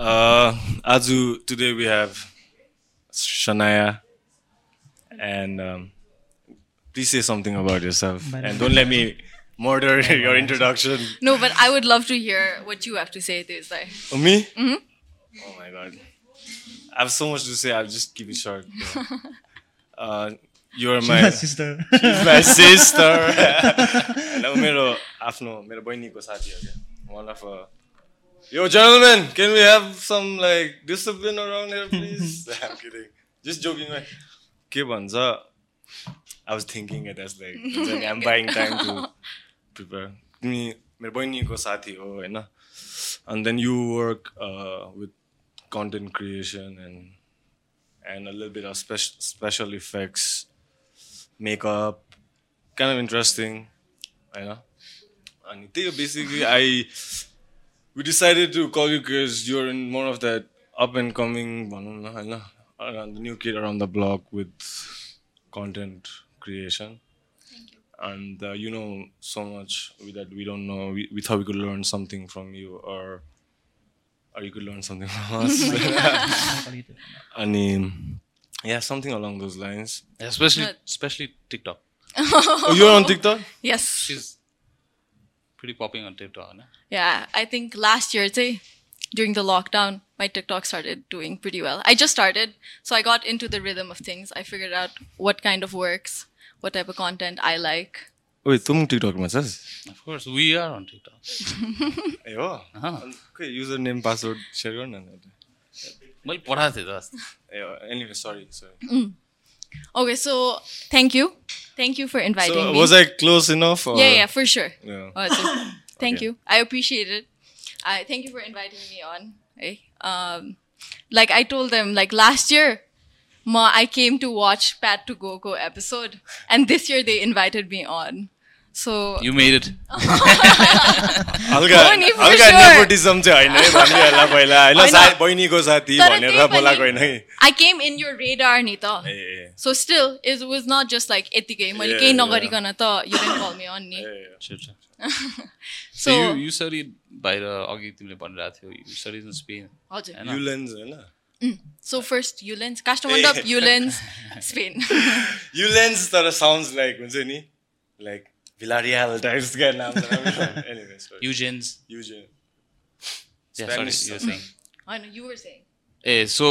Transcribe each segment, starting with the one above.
Uh, Azu, today we have Shania, and um, please say something about yourself, and don't let me murder your introduction. No, but I would love to hear what you have to say, Tuesday. Oh, me? Mm-hmm. Oh my god, I have so much to say. I'll just keep it short. uh, you're my sister my sister. मेरो आफ्नो मेरो बहिनीको साथी हो क्या one of a Yo, gentlemen, can we have some like discipline around here, please? I'm kidding. Just joking. Like, के भन्छ I was thinking it as like हुन्छ नि, I'm buying time to prepare. तिमी मेरो बहिनीको साथी हो होइन and then you work uh, with content creation and and a little bit of special special effects, makeup, kind of interesting, you know. And I think basically, I we decided to call you because you're in more of that up and coming around the new kid around the block with content creation. And uh, you know so much that we don't know. We, we, thought we could learn something from you or or you could learn something from us. And um, yeah something along those lines. Especially especially tiktok. Oh, you're on tiktok? Yes. She's pretty popping on TikTok. No? Yeah, I think last year, say, during the lockdown, my TikTok started doing pretty well. I just started, so I got into the rhythm of things. I figured out what kind of works, what type of content I like. Wait, तुम टिकटकमा छस् Of course, we are on TikTok. ए हो खै user name password share गर्न न मैले पठाएको थिएँ त अस्ति। ए एनिवे सरी सरी Okay, so thank you. Thank you for inviting So me. was I close enough or yeah, yeah, for sure. Yeah. Oh, so, thank Okay. you. I appreciate it. I thank you for inviting me on. Hey, um, like I told them, like last year, ma, I came to watch Pat to Go Go episode, and this year they invited me on. So you made it हल्का हल्का nepotism चाहिँ होइन है भन्ने होला पहिला। होइन सायद बहिनीको साथी भनेर बोलाएको होइन आई केम इन योर रेडार नि त। So still is was not just like यतिकै। मैले केही नगरिकन त यु क्यान कल मी अन नि। सो यु स्टडी बाहिर अघि तिमीले भनिरहेको थियौ यु स्टडी इन स्पेन हजुर। युलेन्स होइन। सो फर्स्ट युलेन्स कास्टमर युलेन्स स्पेन युलेन्स तर साउन्ड लाइक हुन्छ नि लाइक भिलारियल टाइप्सका नाम एनिवे सरी Eugene's. Eugen Yeah, sorry, Spanish you were stuff. saying. I know you were saying. ए सो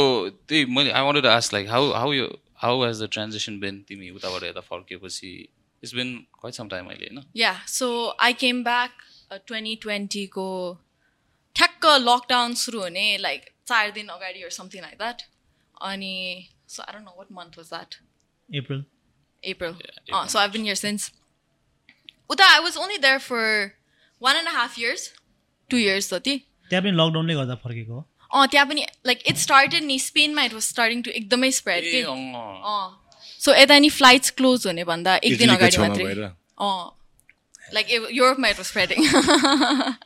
त्यही मैले I wanted ask like how how you how has the transition been तिमी उताबाट यता फर्किएपछि it's been quite some time अहिले होइन Yeah, so I came back uh, 2020 को ठ्याक्क lockdown सुरु हुने लाइक चार दिन अगाडि or something like that. अनि so I don't know what month was that. April April. April, Uh, so I've been here since. I was only there for one and a half years. Two years जति त्यहाँ पनि लकडाउनले गर्दा फर्केको हो? अँ त्यहाँ पनि like it started नि स्पेनमा it was starting to एकदमै स्प्रेड कि? अँ। सो यता नि फ्लाइट्स क्लोज हुने भन्दा एक दिन अगाडि मात्रै। अँ। लाइक युरोपमा इट वाज स्प्रेडिङ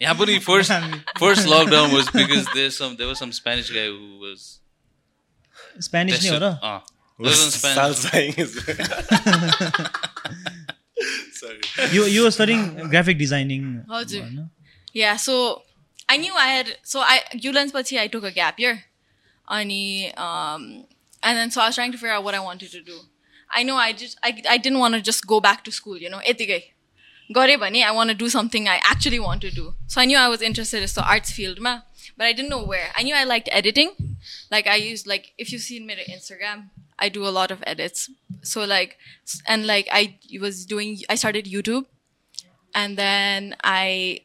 यहाँ पनि first first lockdown was because there some there was some Spanish guy who was Spanish नै हो र? अँ। you you were studying graphic designing. yeah, so I knew I had so I You Ullens Pati I took a gap year. Ani um and then so I was trying to figure out what I wanted to do. I know I just I I didn't want to just go back to school, you know. Etigay. Gore bani, I want to do something I actually want to do. So I knew I was interested in the arts field, ma, but I didn't know where. I knew I liked editing. Like I used like if you've seen me on Instagram, I do a lot of edits. So like and like I was doing I started YouTube and then I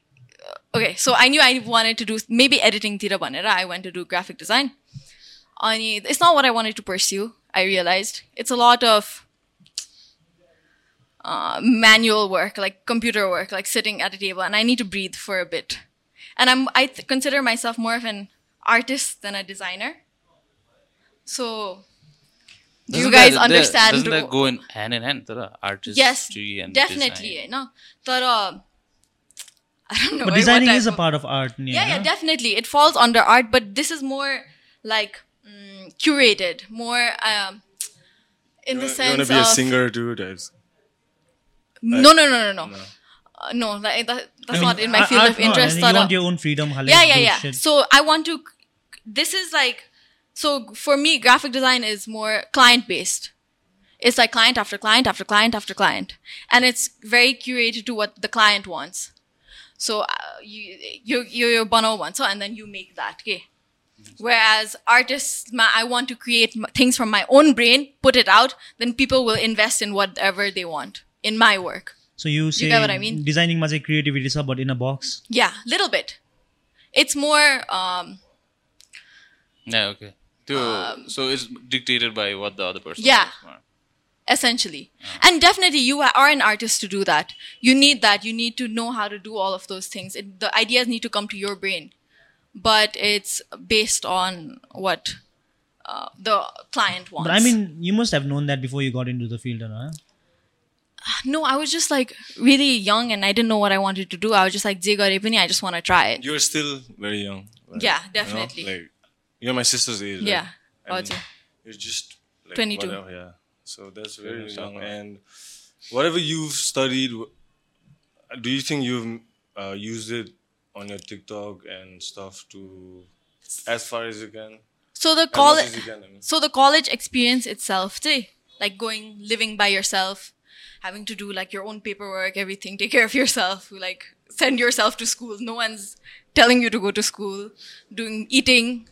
okay, so I knew I wanted to do maybe editing tira banera. I went to do graphic design. Ani, it's not what I wanted to pursue. I realized it's a lot of uh, manual work, like computer work, like sitting at a table, and I need to breathe for a bit. And I'm I th- consider myself more of an artist than a designer. So, do you guys that, understand doesn't that go in hand in hand tara artistry yes, and definitely design. no tara I don't know. But designing is a part of art. Yeah, yeah, yeah, definitely. It falls under art, but this is more like mm, curated, more um, in you the sense. You want to be of, a singer too, Debs? No, no, no, no, no. No, uh, no that, that, that's I mean, not in my field of interest. No, you want your own freedom. Halal, yeah, yeah, yeah. Shit. So I want to. This is like so for me, graphic design is more client based. It's like client after client after client after client. And it's very curated to what the client wants. So uh, you, you, you're bono wants, and then you make that. Okay. Whereas artists, my, I want to create things from my own brain, put it out, then people will invest in whatever they want in my work. So you say you get what I mean? Designing magic creativity, but in a box. Yeah, little bit. It's more. Um, no, okay. त्यो so it's dictated by what the other person Yeah. wants. essentially and definitely you are an artist to do that you need that you need to know how to do all of those things it, the ideas need to come to your brain but it's based on what uh, the client wants But I mean, you must have known that before you got into the field, huh? no i was just like really young and i didn't know what i wanted to do i was just like "Je gare i just want to try it You're still very young. right? Yeah, You know? definitely. Like you're my sister's age. right? Yeah. And Roger. You're just like, 22. whatever, yeah. So that's very Yeah, young. And whatever you've studied, do you think you've uh, used it on your TikTok and stuff to as far as you can? so the college as you can, I mean. so the college experience itself too like going living by yourself having to do like your own paperwork everything take care of yourself like send yourself to school no one's telling you to go to school doing eating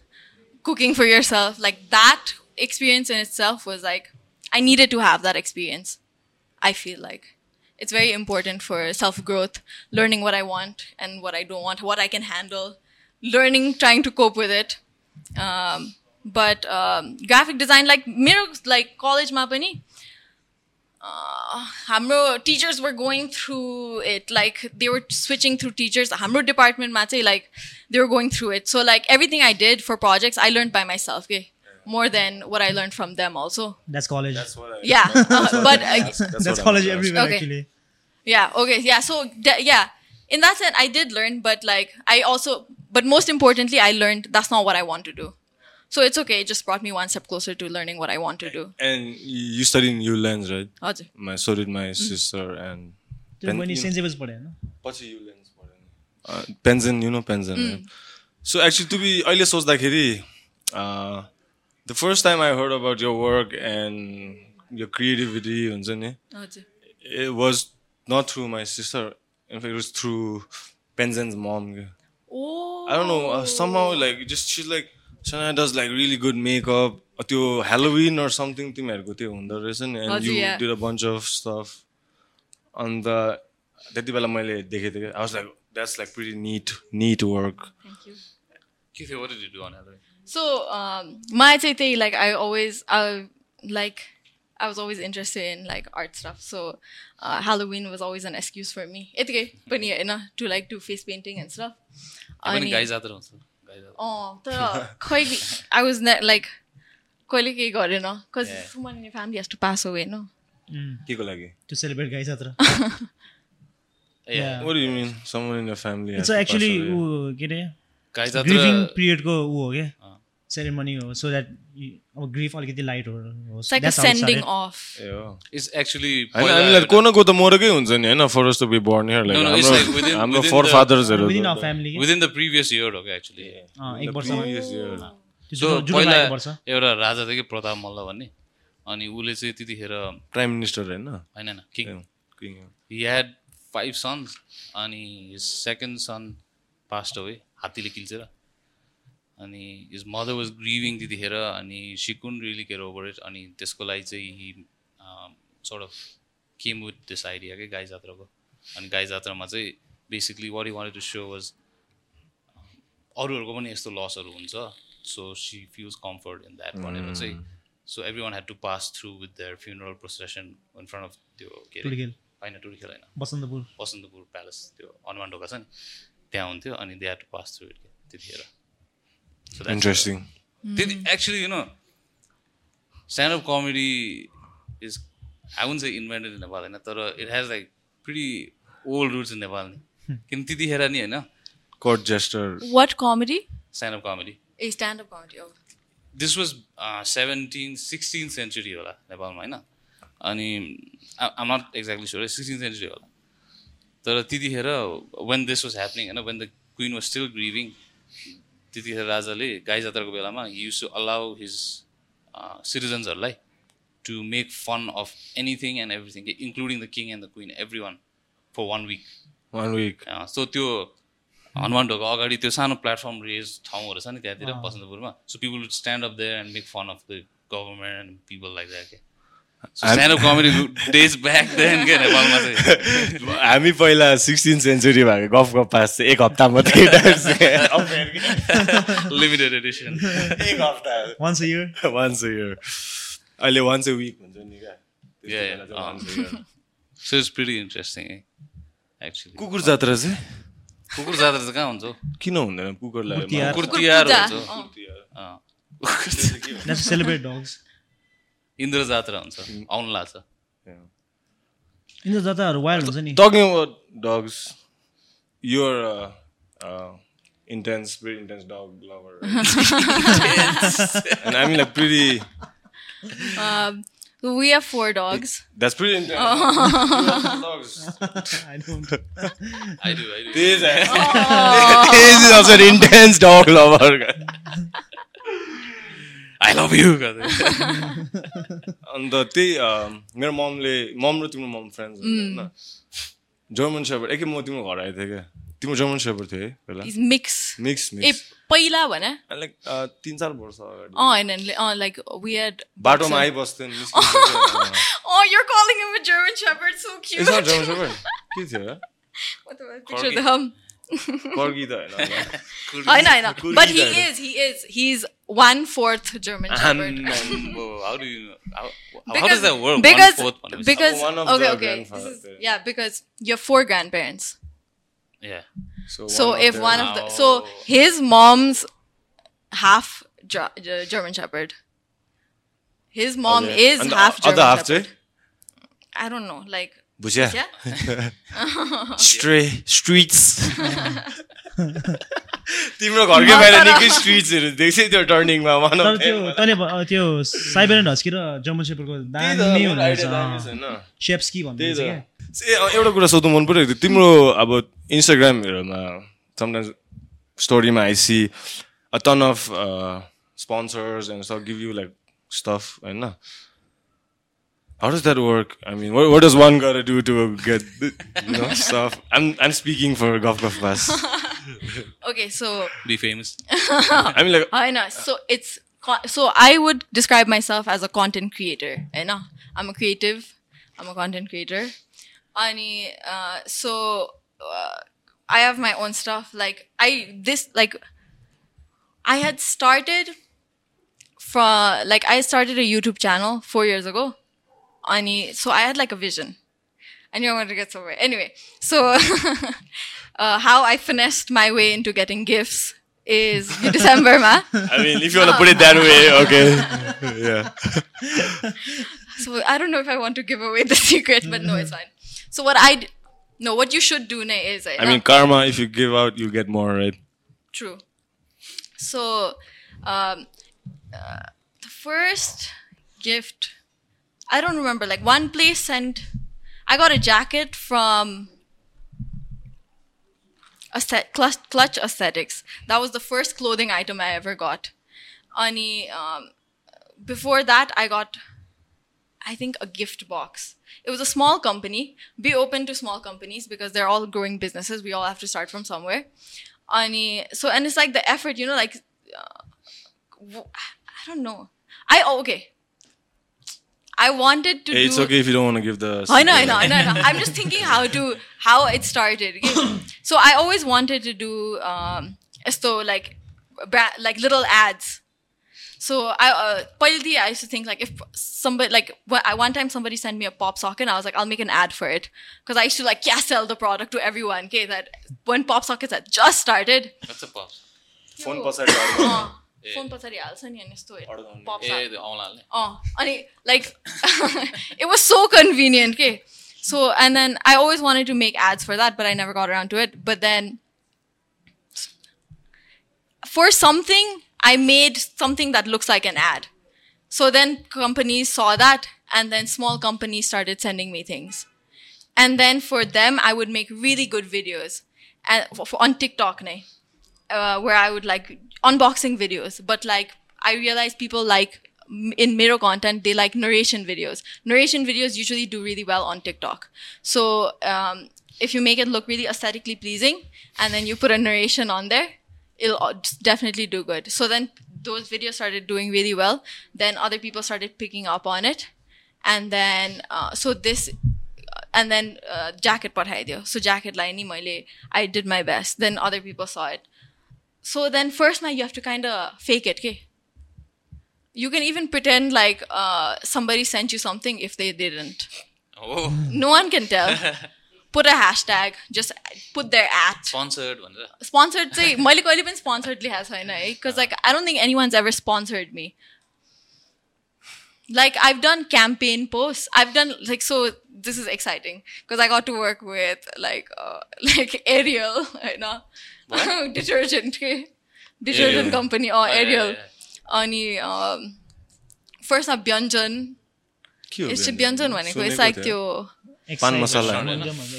cooking for yourself like that experience in itself was like i needed to have that experience i feel like. It's very important for self growth learning what i want and what i don't want what i can handle learning trying to cope with it. Um, but um, graphic design like mirrors like college ma pani हाम्रो teachers were going through it like they were switching through teachers हाम्रो डिपार्टमेन्टमा चाहिँ like they were going through it so like everything I did for projects I learn by my self के more than watt I learn from them also That's college. That's what I. Yeah, that's uh, what but, I- uh, that's, that's That's what college I'm everywhere, Okay. actually. yeah okay yeah so de- yeah in that sense i did learn but like i also but most importantly i learned that's not what i want to do So it's okay. It just brought me one step closer to learning what I want to do. And you studied in Ullens, right? हजुर My so did my mm-hmm. sister and When Pen- मैले you- sent was born, होइन पछि युलेन्स born. Uh, Penzen, you know Penzen. right? Mm. So actually, to be अहिले सोच्दाखेरि uh, the first time I heard about your work and your creativity हुन्छ नि it was not through my sister. In fact, it was through Penzen's mom. Oh. I don't know. Uh, somehow, like, just she's like, Sana does like really good makeup त्यो Halloween or something तिमीहरूको त्यो हुँदो रहेछ नि and you did a bunch of stuff अन्त त्यति बेला मैले देखेको थिएँ I was like that's like pretty neat neat work so मलाई चाहिँ त्यही like I always like I was always interested in like art stuff so Halloween was always an excuse for me यतिकै पनि होइन to like to face painting and stuff अनि अँ तर खै आई वाज लाइक कहिले केही गरेन cause Suman in family has to pass away हैन के को लागि टु सेलिब्रेट गाइस अत्र yeah what do you mean someone in your family it's actually के रे अत्र ग्रीविंग पीरियड को उ हो के सेरेमनी हो सो द्याट अब ग्रिफ अलिकति लाइट होस् हो। को न को त मरेकै हुन्छ नि होइन for to be born here हाम्रो within four the- फादर्सहरू within our family within the previous year हो क्या एक्चुली अँ, एक वर्ष। previous year. त्यो सो जुन- जुन पहिला लागेको वर्ष एउटा राजा थियो कि प्रताप मल्ल भन्ने अनि उसले चाहिँ त्यतिखेर प्राइम मिनिस्टर होइन होइन होइन king King. He had five sons अनि सेकेन्ड सन पास्ट अवे हात्तीले किल्चेर अनि हिज मदर वाज ग्रिभिङ त्यतिखेर अनि सी कुन रियली केयर ओभर इट अनि त्यसको लागि चाहिँ he sort of came with this idea क्या गाई जात्राको। अनि गाई जात्रामा चाहिँ basically what you wanted to so was अरूहरूको पनि यस्तो लसहरू हुन्छ so see feels comfort in that भनेर चाहिँ so every one had to pass through with their funeral procession in front of त्यो के अरे? होइन टुर्खेल होइन। बसन्तपुर। बसन्तपुर प्यालेस त्यो हनुमान ढोका छ नि। त्यहाँ हुन्थ्यो अनि they had to pass through it त्यतिखेर। इन्ट्रेस्टिङ त्यति actually you know stand up comedy is I won चाहिँ इन्भेन्टेड इन नेपाल होइन तर it has like pretty old roots in Nepal नि किन त्यतिखेर नि होइन court jester What comedy? Stand up comedy A stand-up comedy. Oh. This was seventeen sixteen century होला नेपालमा होइन अनि I'm not exactly sure sixteen century होला तर त्यतिखेर वेन दिस वाज ह्यापनिङ होइन when the queen was still grieving त्यतिखेर राजाले गाई जात्राको बेलामा use to allow his सिटिजन्सहरूलाई to make fun of anything and everything including the king and the queen every one for one week one week so त्यो हनुमान ढोको अगाडि त्यो सानो platform raise ठाउँहरू छ नि त्यहाँतिर बसन्तपुरमा so people would stand up there and make fun of the government and people like that के हामी पहिला सिक्सटिन सेन्चुरी भएको गफ गफ पास चाहिँ एक हप्ता मात्रै लिमिटेड एडिसन एक हप्ता। Once a year. Once a year अहिले वान्स अ विक हुन्छ नि. सो इट्स इन्ट्रेस्टिङ है एक्चुली कुकुर जात्रा चाहिँ? कुकुर जात्रा चाहिँ कहाँ हुन्छ? किन हुँदैन? कुकुरलाई कुकुर तिहार। हुन्छ। That's to celebrate dogs. Indra Jatra हुन्छ आउनु लाग्छ यिनीहरू जताहरू वाइल्ड हुन्छ नि you're a, a intense, pretty intense dog lover. right? and I mean, like, pretty. Um, we have four dogs. That's pretty intense. Love dogs. I don't. I do, I do. This, this is also an intense dog lover. I love you अन्त त्यही मेरो ममले मम र तिम्रो मम friends होइन। German shaper एकै म तिम्रो घर आएको थिएँ क्या। तिम्रो जर्मन सेपर थियो है पहिला? Mix. मिक्स ए मिक्स पहिला भने। लाइक तिन चार वर्ष अगाडि। अँ होइन लाइक वी बाटोमा आइबस्थ्यो Oh, you're calling him a German Shepherd, so cute. It's not German Shepherd. के थियो? What the picture. कर्गी त होइन I know, I know. Kurgi But he dad. is, he is. He's one fourth German Shepherd. Whoa, how do you know? How, how Because, does that work? Because, One fourth भनेपछि? because One of okay, the okay. grandfather This is, parents. yeah, because you have four grandparents. Yeah. So if one of the, Oh. so his mom's half Ger- Ger- German Shepherd. His mom is half German other half Shepherd. चाहिँ I don't know, like stray streets तिम्रो घरकै बाहिर निकै स्ट्रिट्सहरू देख्छ त्यो टर्निङमा त्यो त्यो साइबेरियन हस्की र जर्मन सेपरको दामी भन्दै एउटा कुरा सोध्नु मन परेको थियो तिम्रो अब इन्स्टाग्रामहरूमा sometimes स्टोरीमा I see a ton of sponsors and सब गिभ यु लाइक स्टफ होइन How does that work? I mean, what, what does one gotta do to get you know stuff? I'm I'm speaking for Golf Golf Pass. Okay, so Be famous. I mean, like I know. So it's so I would describe myself as a content creator. I know I'm a creative. I'm a content creator. Ani, uh, so uh, I have my own stuff. Like I this like I had started from like I started a YouTube channel four years ago. Ani, so I had like a vision. I knew I wanted to get somewhere. Anyway, so uh, how I finessed my way into getting gifts is December, ma. I mean, if you wanna put it that way, okay, yeah. So I don't know if I want to give away the secret, but no, it's fine. So what I d- no, what you should do na is uh, I mean, karma. If you give out, you get more, right? true. So um, uh, the first gift, I don't remember. Like one place sent, I got a jacket from Clutch, Clutch Aesthetics. That was the first clothing item I ever got. Ani, um, before that, I got I think a gift box. It was a small company. Be open to small companies because they're all growing businesses. We all have to start from somewhere. Ani, so and it's like the effort, you know, like uh, I don't know. I oh, okay. I wanted to. Hey, it's okay if you don't want to give the. I know, I know, I know, I know. I'm just thinking how to how it started. so I always wanted to do um, so like like little ads. So I uh, I used to think like if somebody like one time somebody sent me a pop socket and I was like I'll make an ad for it because I used to like yeah sell the product to everyone. Okay, that when pop sockets had just started. That's a pop? Phone pop socket. Uh, phone पछाडि हाल्छ नि अनि यस्तो pop ए socket. त्यो औँलाले Oh, अनि like it was so convenient, okay. So and then I always wanted to make ads for that, but I never got around to it. But then for something, I made something that looks like an ad. So then companies saw that, and then small companies started sending me things. And then for them, I would make really good videos and for, for- on TikTok. Nay. uh, where I would like unboxing videos, but like I realize people like in mirror content, they like narration videos. Narration videos usually do really well on TikTok. So um, if you make it look really aesthetically pleasing and then you put a narration on there, it'll definitely do good. So then those videos started doing really well. Then other people started picking up on it. And then, uh, so this, uh, and then uh, jacket pathaideo. So jacket line, I did my best. Then other people saw it. so then first now you have to kind of fake it okay you can even pretend like uh, somebody sent you something if they didn't हो no one can tell put a hashtag just put their at sponsored भनेर sponsored चाहिँ मैले कहिले पनि sponsored लेखेको छैन है because like I don't think anyone's ever sponsored me. Like I've done campaign posts. I've done like so. This is exciting because I got to work with like uh, like Ariel, you know, detergent के detergent company अँ Ariel अनि फर्स्टमा व्यञ्जन यस्तो व्यञ्जन भनेको यसो त्यो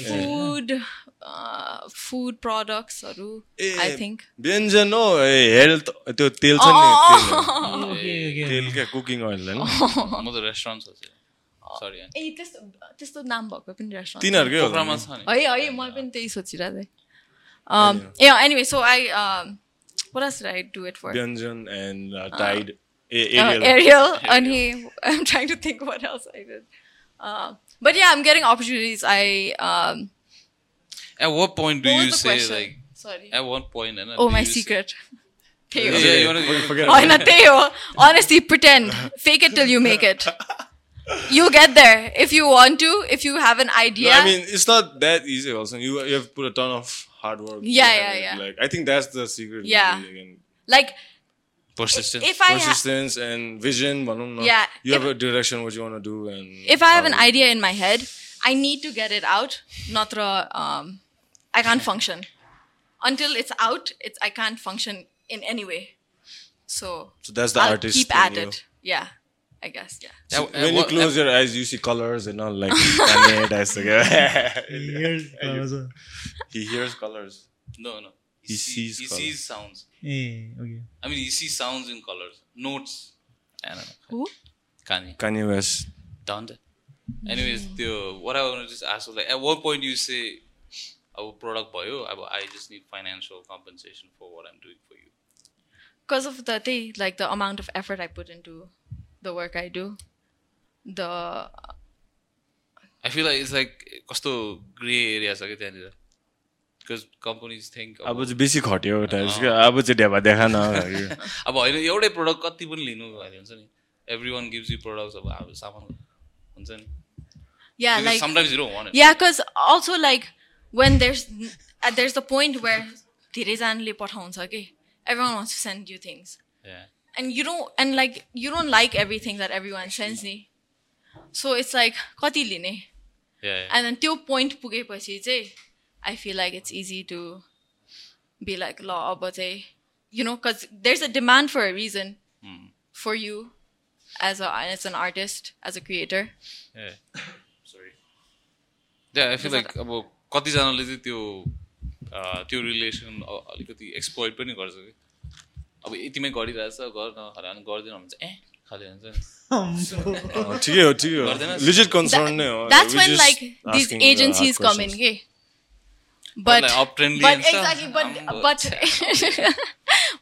फुड फुड प्रडक्ट्सहरू आई थिङ्क व्यञ्जन हो हेल्थ त्यो तेल छ नि तेल क्या कुकिङ अयल म त रेस्टुरेन्ट सोचेँ ए त्यस्तो त्यस्तो नाम भएको पनि रेस्टुरेन्ट तिनीहरूकै है है म पनि त्यही सोचिरहेको थिएँ। Um, yeah. yeah. Anyway, so I um, what else did I do it for? Dungeon and uh, uh Tide. A- uh, Ariel. Uh, Ariel, and he. I'm trying to think what else I did. Uh, but yeah, I'm getting opportunities. I. Um, at what point do what you say question? like? Sorry. At what point? Anna, oh, my secret. Teo. Yeah, you wanna, forget. Oh, Teo. Honestly, pretend. Fake it till you make it. You'll get there if you want to. If you have an idea. No, I mean, it's not that easy. Also, you you have put a ton of hard work. Yeah, yeah, yeah. Like I think that's the secret. Yeah. Like persistence, if I persistence ha- and vision. Yeah, you have a direction what you want to do, and if I have an idea in my head, I need to get it out. Not um, I can't function until it's out. It's I can't function in any way. So, so that's the I artist. Keep at you. it. Yeah. I guess, yeah. So when you close your eyes, you see colors and all like. he hears colors. He hears colors. No, no. He, he sees. He colors. sees sounds. Hey, okay. I mean, he sees sounds and colors, notes. I don't know. Who? Kanye. Kanye West. Dante. Anyways, mm. the, what I want to just ask was like, at what point do you say, "Our product by I just need financial compensation for what I'm doing for you"? Because of the thing, like the amount of effort I put into the work I do the I feel like it's like कस्तो grey area छ कि अब चाहिँ बेसी खट्यो अब चाहिँ ढ्यापा देखा न अब होइन एउटै प्रडक्ट कति पनि लिनु हुन्छ नि? Every one gives you product अब हाम्रो सामान हुन्छ नि? Yeah, because like yeah, because also like when there's there's the point where धेरै जनाले पठाउँछ कि everyone wants to send you things. Yeah. and you don't and like you don't like everything that everyone sends me so it's like कति लिने and then त्यो point पुगेपछि चाहिँ I feel like it's easy to be like ल अब चाहिँ you know because there's a demand for a reason for you as a as an artist as a creator सरी त्यहाँ आई फिल लाइक अब कतिजनाले चाहिँ त्यो अ, त्यो रिलेसन अलिकति एक्सप्लोइट पनि गर्छ कि अब यतिमै गरिरहेछ गर्न हरान गर्दैन भने हुन्छ ए ठिकै हो ठिकै हो। लिजिट कन्सर्न नै हो। That's when like this agencies come in के but but exactly but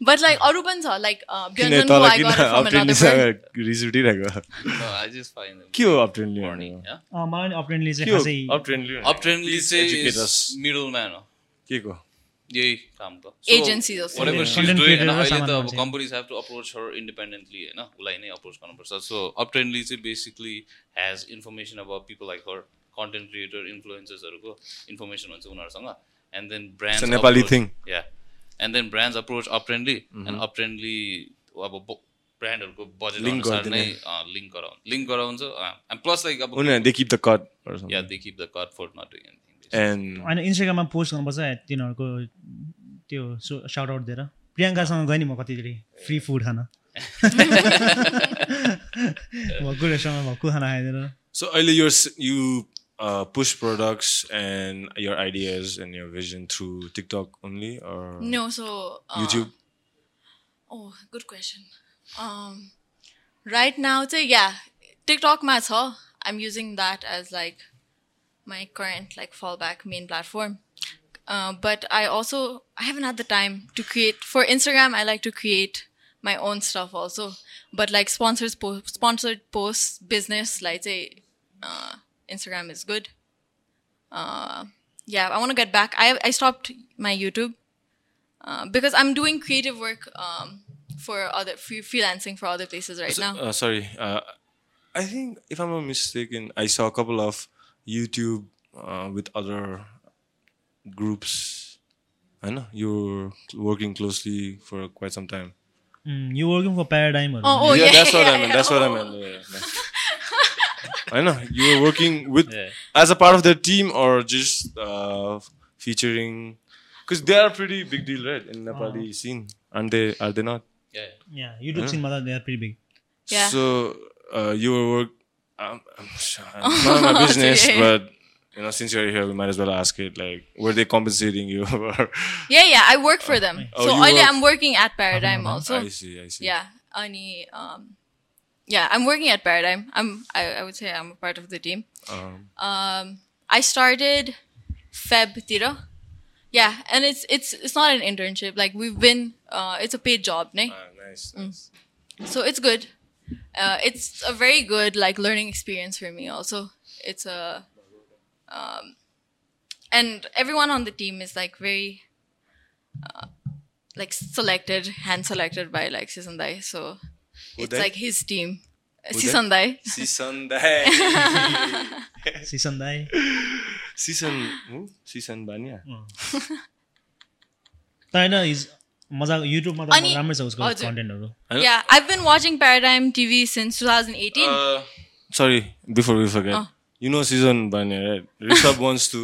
but like अरू लाइक मिडल म्यान यही creator होइन र अहिले त अब। Companies have to approach her independently होइन उसलाई नै अप्रोच गर्नुपर्छ। सो अपट्रेन्डली चाहिँ बेसिकली हेज इन्फर्मेसन अब people like her content creator इन्फ्लुएन्सर्सहरूको information हुन्छ उनीहरूसँग। And then brand Nepali thing. Yeah and then brands approach upfrontly. And upfrontly अब ब्रान्डहरूको budget Link अनुसार। नै लिङ्क गराउनु लिङ्क गराउँछ। एन्ड प्लस लाइक अब दे keep the cut yeah they keep the cut for not doing anything and होइन इन्स्टाग्राममा post गर्नुपर्छ तिनीहरूको त्यो साउट आउट दिएर प्रियङ्कासँग गएँ नि म कतिचोटि फ्री फुड खान भक्कु रेस्टुरेन्टमा भक्कु खाना खाइदिएर सो अहिले यो यु uh, push products and your ideas and your vision through TikTok only or No, so uh, YouTube? Oh, good question. Um, right now, so yeah, TikTok ma छ. I'm using that as like my current like fallback main platform. Uh, but I also I haven't had the time to create for Instagram. I like to create my own stuff also. But like sponsors po- sponsored posts, business like say uh, Instagram is good. Uh, yeah, I want to get back. I I stopped my YouTube uh, because I'm doing creative work um, for other free, freelancing for other places right So- now. uh, sorry. Uh, I think, if I'm not mistaken, I saw a couple of YouTube uh, with other groups? I know you're working closely for quite some time. Mm, you working for Paradigm? Or oh, oh yeah, yeah, that's what I meant. That's oh. what I meant. Yeah, yeah. I know you were working with as a part of their team or just uh, featuring because they are pretty big deal, right? In Nepali oh. scene, are they? Are they not? Yeah, yeah. do scene, mother, they are pretty big. Yeah. So uh, you were work, um, I'm sure, it's none of my business, Yeah. but you know, since you're here, we might as well ask it. Like, were they compensating you? Yeah, yeah, I work for them. Oh, so work- I'm working at Paradigm also. I see. I see. Yeah, Ani, um, yeah, I'm working at Paradigm. I'm, I, I would say I'm a part of the team. Um, Um, I started Feb Tira. Yeah, and it's it's it's not an internship. Like we've been, uh, it's a paid job, ne? ah, nice. Mm. nice. So it's good uh, it's a very good like learning experience for me. Also, it's a um, and everyone on the team is like very uh, like selected, hand selected by like Sisandai. So it's like his team. Sisandai. Sisandai. Sisandai. Sisan, oh, Sisan Baniya. Mm. Is मजाको युट्युबमा त राम्रै छ उसको 2018 sorry before we forget you know Sijan भन्ने Rishabh wants to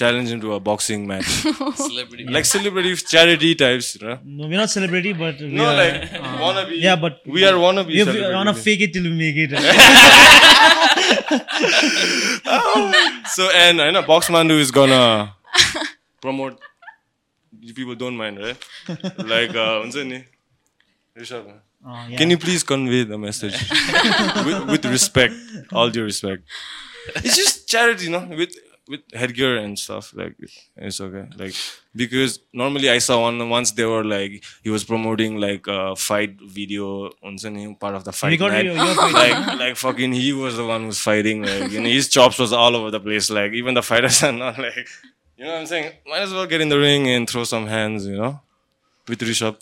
challenge into a boxing match. celebrity. Like celebrity charity types, you know? No, we're not celebrity, but we no, are, like uh, wannabe. Yeah, but we are wannabe. We are wanna fake it till we make it. so and I know Boxmandu is gonna promote you people don't mind, right? like, uh, oh, yeah. can you please convey the message with, with, respect, all due respect? It's just charity, you know, with with headgear and stuff. Like, it's okay. Like, because normally I saw one once they were like he was promoting like a fight video, part of the fight night. Like, like fucking he was the one who's fighting. Like, you know, his chops was all over the place. Like, even the fighters are not like you know what I'm saying. Might as well get in the ring and throw some hands. You know, with Rishabh.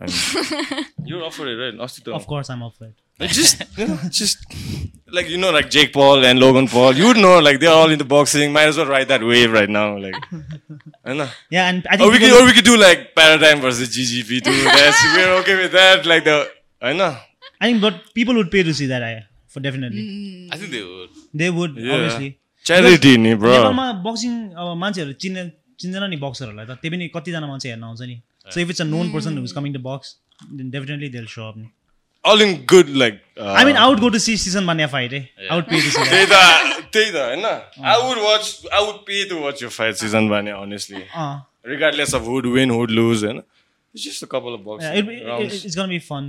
I mean, you're up for it, right? Austin, of course I'm up for it like, just you know, just like you know, like Jake Paul and Logan Paul. You would know, like they're all into boxing. Might as well ride that wave right now. Like, I know. yeah and I Or think we could, or we could do like Paradigm versus GGP too. That's we're okay with that. Like the, I know. I think but people would pay to see that I for definitely mm. I think they would. they would Yeah. obviously Charity, ni bro. नेपालमा boxing अब मान्छेहरू चिन्ने चिन्दैन नि बक्सरहरूलाई त। त्यही पनि कतिजना मान्छे हेर्न आउँछ नि। So if it's a known person who's coming to box then definitely they'll show up नि। All in good, like. Uh, I mean out go to see Sijan Manya fight है आउट पे टु सी त्यही त त्यही त होइन? I would watch I would pay to watch your fight season भने honestly. regardless of who'd win who'd lose होइन? it's just a couple of boxing rounds it's gonna be fun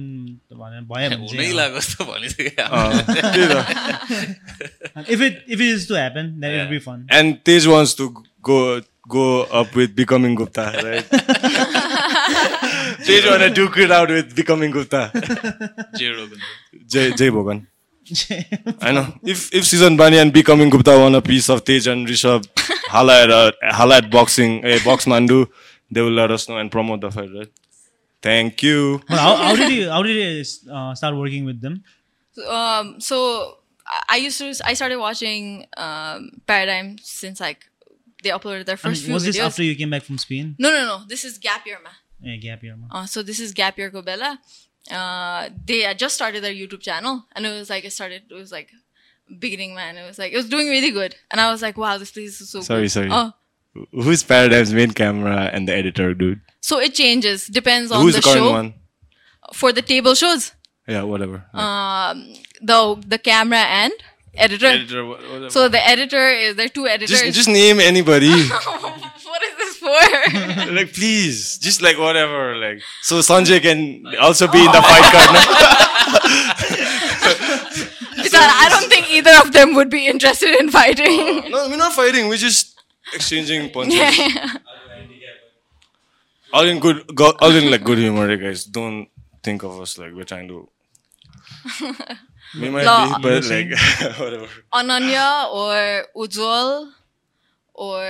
भनेर भयो भने हुनै चाहिँ लाग्यो जस्तो भनिसक्यो अँ, त्यही त if it if it is to happen then it be fun and Tej wants to go go up with becoming Gupta right Tej wanna duke it out with becoming Gupta Jay Rogan. Jay Jay Bhogan I know if if season Bani and becoming Gupta want a piece of Tej and Rishabh hala at uh, hala at boxing eh, box Mandu They will let us know and promote the fight right thank you But how, how did you how did you uh, start working with them? um, so I- I used to I started watching um, Paradigm since like they uploaded their I mean, first few was this videos. after you came back from Spain? No, no, no. This is Gap Year, ma. Yeah, gap year. man. Uh, so this is Gap Year Gobella. Uh, they had just started their YouTube channel, and it was like it started. It was like beginning, man. It was like it was doing really good, and I was like, wow, this place is so. Sorry, good. sorry. Oh, who's Paradigm's main camera and the editor dude so it changes depends on who's the, the current show. one For the table shows, yeah whatever um, the the camera and editor. Editor, whatever. So the editor is there are two editors. just just name anybody. what is this for? like please, just like whatever. Like so, Sanjay can also be in the fight card. now. Because I don't think either of them would be interested in fighting. no, we're not fighting. We're just exchanging punches. All in good, go, all in like good humor, eh, guys. Don't think of us like we're trying to. We might No. be, but like whatever. Ananya or Ujjwal or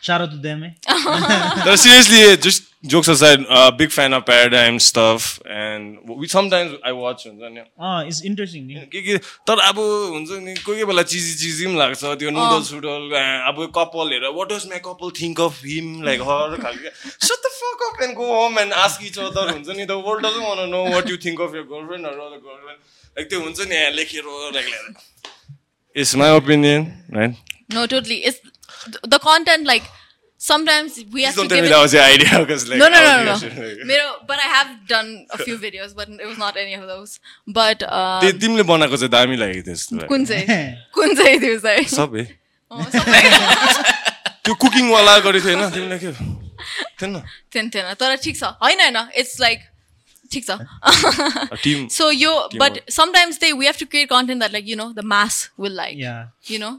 Shout out to them, eh? No, seriously, eh, just jokes aside, uh, big fan of Paradigm stuff, and we sometimes I watch नि। It's नि के के तर अब हुन्छ नि कोही कोही बेला चिजी चिजी पनि लाग्छ त्यो नुडल सुडल अब कपाल हेरेर वाट डज माई कपाल think of him like her खालको। Shut the fuck up and go home and ask each other हुन्छ नि the world doesn't want know what you think of your girlfriend or other girlfriend like त्यो हुन्छ नि लेखेर like it's my opinion right no, totally. It's the content like sometimes we have Please to give it, that was your idea because like no no no no, no. Mero, but I have done a few videos but it was not any of those. But um, तिमीले बनाएको चाहिँ दामी लागेको थियो कुन चाहिँ कुन चाहिँ थियो चाहिँ सबै त्यो कुकिङ वाला गरेको थियो हैन तिमीले के थिएन थिएन थिएन तर ठिक छ हैन हैन इट्स लाइक ठिक छ so yo but sometimes they we have to create content that like you know the mass will like you know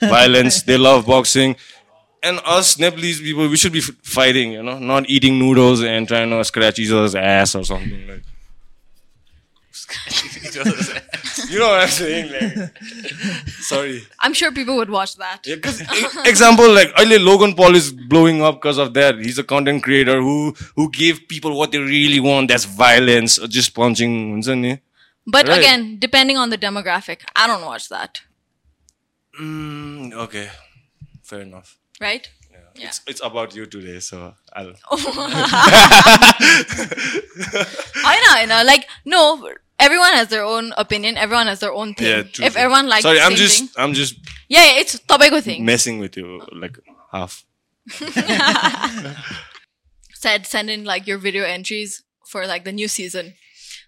violence. They love boxing. And us Nepalese people, we should be fighting, you know, not eating noodles and trying to scratch each other's ass or something like. you know what I'm saying? Like, sorry. I'm sure people would watch that. Yeah, cause, example, like only Logan Paul is blowing up because of that. He's a content creator who who gave people what they really want. That's violence or just punching. But right. again, depending on the demographic, I don't watch that. Mm, okay, fair enough. Right? Yeah. It's it's about you today, so I'll. I know, I know. Like, no, everyone has their own opinion. Everyone has their own thing. Yeah, true. if everyone likes Sorry, I'm just thing, I'm just yeah, yeah, it's tabaiko thing. messing with you like half. said send in like your video entries for like the new season.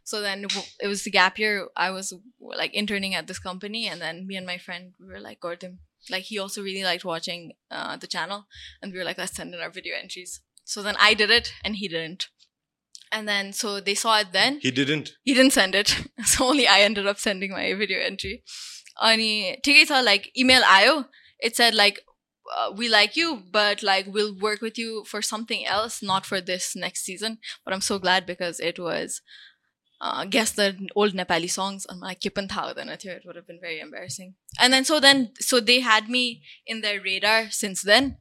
So then w- it was the gap year. I was like interning at this company, and then me and my friend we were like, Gordon, like he also really liked watching uh, the channel, and we were like, let's send in our video entries. So then I did it, and he didn't. And then so they saw it then. He didn't. He didn't send it. So only I ended up sending my video entry. अनि ठिकै छ like email आयो it said like uh, we like you but like we'll work with you for something else not for this next season but i'm so glad because it was uh, guess the old Nepali songs on my Kipan Thawdanathyo. It would have been very embarrassing. And then so then so they had me in their radar since then.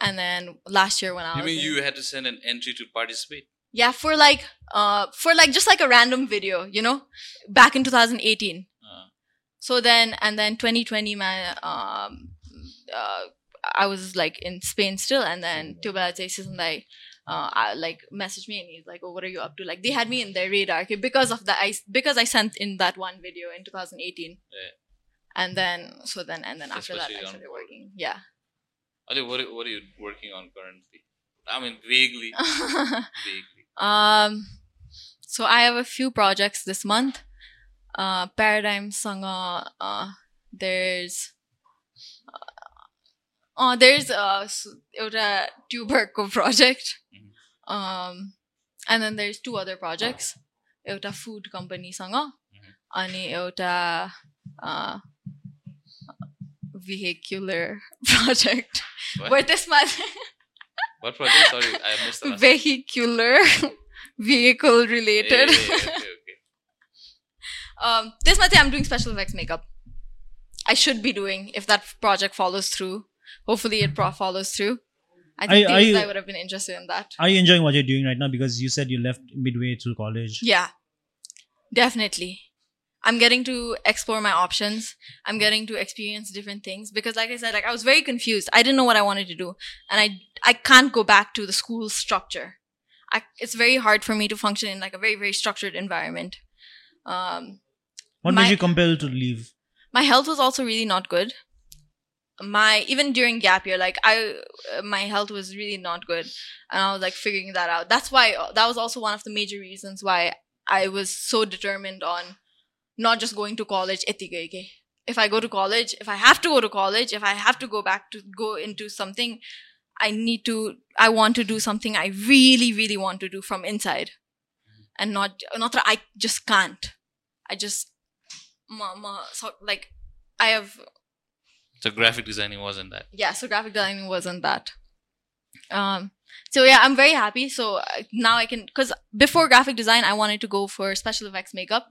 And then last year when I you mean in, you had to send an entry to participate? Yeah, for like uh for like just like a random video, you know, back in 2018. Uh. So then and then 2020 my um uh, I was like in Spain still and then Tubala and like uh, I, like messaged me and he's like oh what are you up to like they had me in their radar okay, because of that i because i sent in that one video in 2018 Yeah. and then so then and then after that i started board. working yeah Ali, what, are- what are you working on currently? I mean, vaguely. vaguely. Um, so I have a few projects this month. Uh, Paradigm Sangha. Uh, there's. Uh, there's uh, s- एउटा ट्युबरको project. Um, and then there's two other projects. एउटा food companyसँग अनि एउटा uh, vehicular project. What? But त्यसमा What project? Sorry, I missed the last. vehicular vehicle Yeah, related yeah, yeah, okay, okay. um this month i'm doing special effects makeup i should be doing if that project follows through hopefully it pro- follows through i think Are- are you- i would have been interested in that Are you enjoying what you're doing right now? Because you said you left midway through college. yeah definitely I'm getting to explore my options. I'm getting to experience different things because, like I said, like I was very confused. I didn't know what I wanted to do, and I I can't go back to the school structure. I, it's very hard for me to function in like a very very structured environment. Um, What My- made you compelled to leave? my health was also really not good my even during gap year like i my health was really not good. And i was like figuring that out. That's why that was also one of the major reasons why i was so determined on not just going to college if i go to college if i have to go to college if i have to go back to go into something i need to i want to do something i really really want to do from inside. And not not that i just can't. I just ma, ma, like I have So graphic designing wasn't that. yeah. So graphic designing wasn't that. Um. So yeah, I'm very happy. So uh, now I can because before graphic design, I wanted to go for special effects makeup.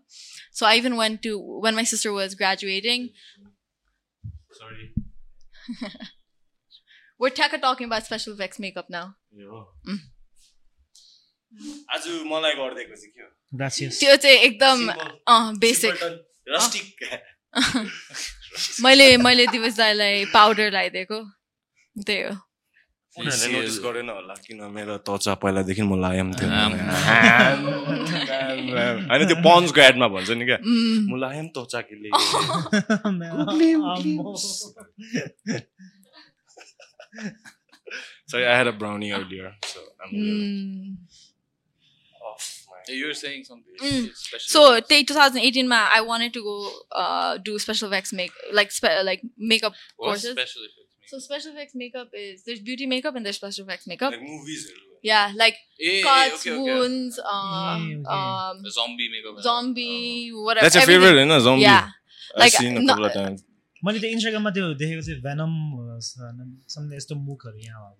So I even went to when my sister was graduating. Sorry. We're tech talking about special effects makeup now. Mm. आज मलाई गरिदिएको चाहिँ के हो Gracias. त्यो चाहिँ एकदम अँ basic rustic मैले मैले दिवस दाईलाई पाउडर लगाइदिएको त्यही हो उनीहरूले नोटिस गरेन होला किन मेरो त्वचा पहिलादेखि म लायम थियो आम। होइन त्यो पन्सको एडमा भन्छ नि क्या. मुलायम त्वचा के लिए Ammo. Sorry, I had a brownie earlier, so I'm a little Mm. So त्यही two thousand एटिनमा I wanted to go do special VFX make like like makeup So special effects makeup is there's beauty makeup and there's special effects makeup. Like movies. Yeah, like hey, cuts, okay, okay. wounds, um, okay. um, zombie makeup. Zombie, uh, whatever. That's your favorite, in a zombie. Yeah, I've like, seen a couple of times. मैले त्यो venom, some देखेको थिएँ venom सम्झ यस्तो मुखहरू यहाँ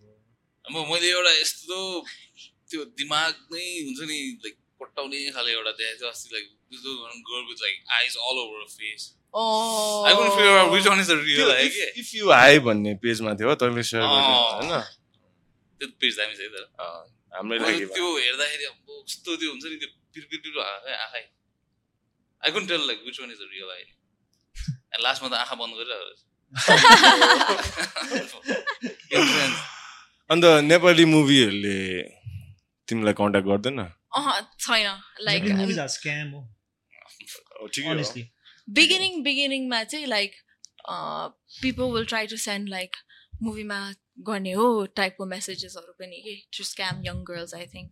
अब मैले एउटा यस्तो त्यो दिमाग नै हुन्छ नि लाइक पट्टाउने खाले एउटा देखेको थियो अस्ति like girl with like eyes all over face. I can't figure out which one is the real है के इफ यु हाई भन्ने पेजमा थियो तैँले सेयर अँ। होइन? त्यो पेज दामी छ तर। हाम्रै लागि त्यो हेर्दाखेरि अब कस्तो त्यो हुन्छ नि त्यो पिर पिर आँखा आँखै। I can't tell like which one is the real eye and लास्टमा त आँखा बन्द गरिरहेको अन्त नेपाली मुभीहरूले तिमीलाई कन्ट्याक्ट गर्दैन? छैन लाइक बिगिनिङ बिगिनिङमा चाहिँ like people will try to send like मुभीमा गर्ने हो टाइपको मेसेजेसहरू पनि के to scam young girls I think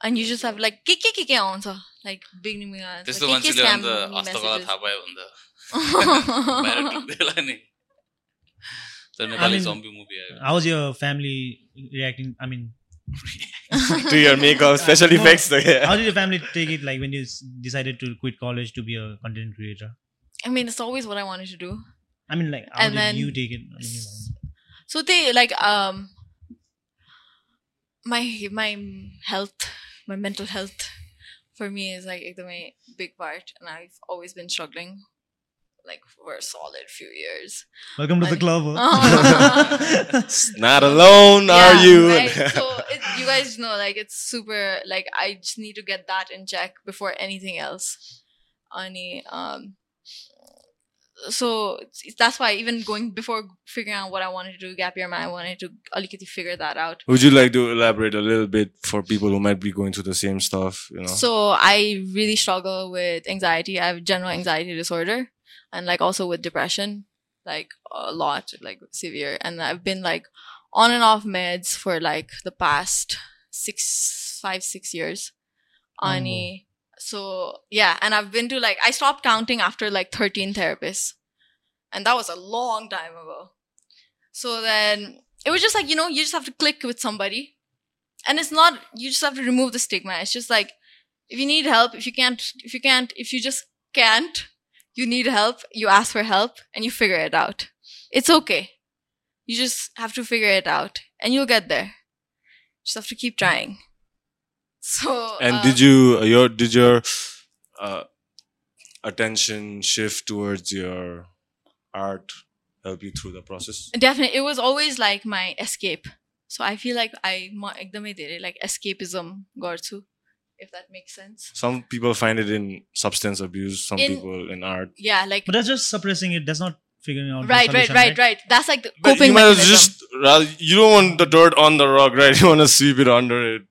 अनि युज हेभ लाइक के के के के आउँछ लाइक बिगिनिङमा to your makeup, special No. effects. though, yeah. how did your family take it like when you decided to quit college to be a content creator I mean it's always what I wanted to do I mean like how And did then- you take it so they like um my my health my mental health for me is like a big part and i've always been struggling like for a solid few years welcome to the Like- club huh? Not alone, are you? right? so it, you guys know like it's super like i just need to get that in check before anything else Ani, um so that's why even going before figuring out what i wanted to do gap year i wanted to alikiti figure that out Would you like to elaborate a little bit for people who might be going through the same stuff? You know. So I really struggle with anxiety. I have general anxiety disorder and like also with depression, like a lot, like severe. And I've been like on and off meds for like the past six, five, six years. Ani. So yeah, and I've been to like I stopped counting after like 13 therapists. And that was a long time ago. So then it was just like, you know, you just have to click with somebody. And it's not you just have to remove the stigma. It's just like if you need help, if you can't, if you can't, if you just can't, you need help, you ask for help and you figure it out. It's okay. You just have to figure it out and you'll get there. Just have to keep trying. So And uh, did you uh, your did your uh, attention shift towards your art help you through the process? Definitely. It was always like my escape. So I feel like I like escapism gortu, if that makes sense. Some people find it in substance abuse, some in, people in art. Yeah, like But that's just suppressing it. That's not figuring out. the right, right, right, right. That's like the But coping you might mechanism. just rather, you don't want the dirt on the rock, right? You want to sweep it under it.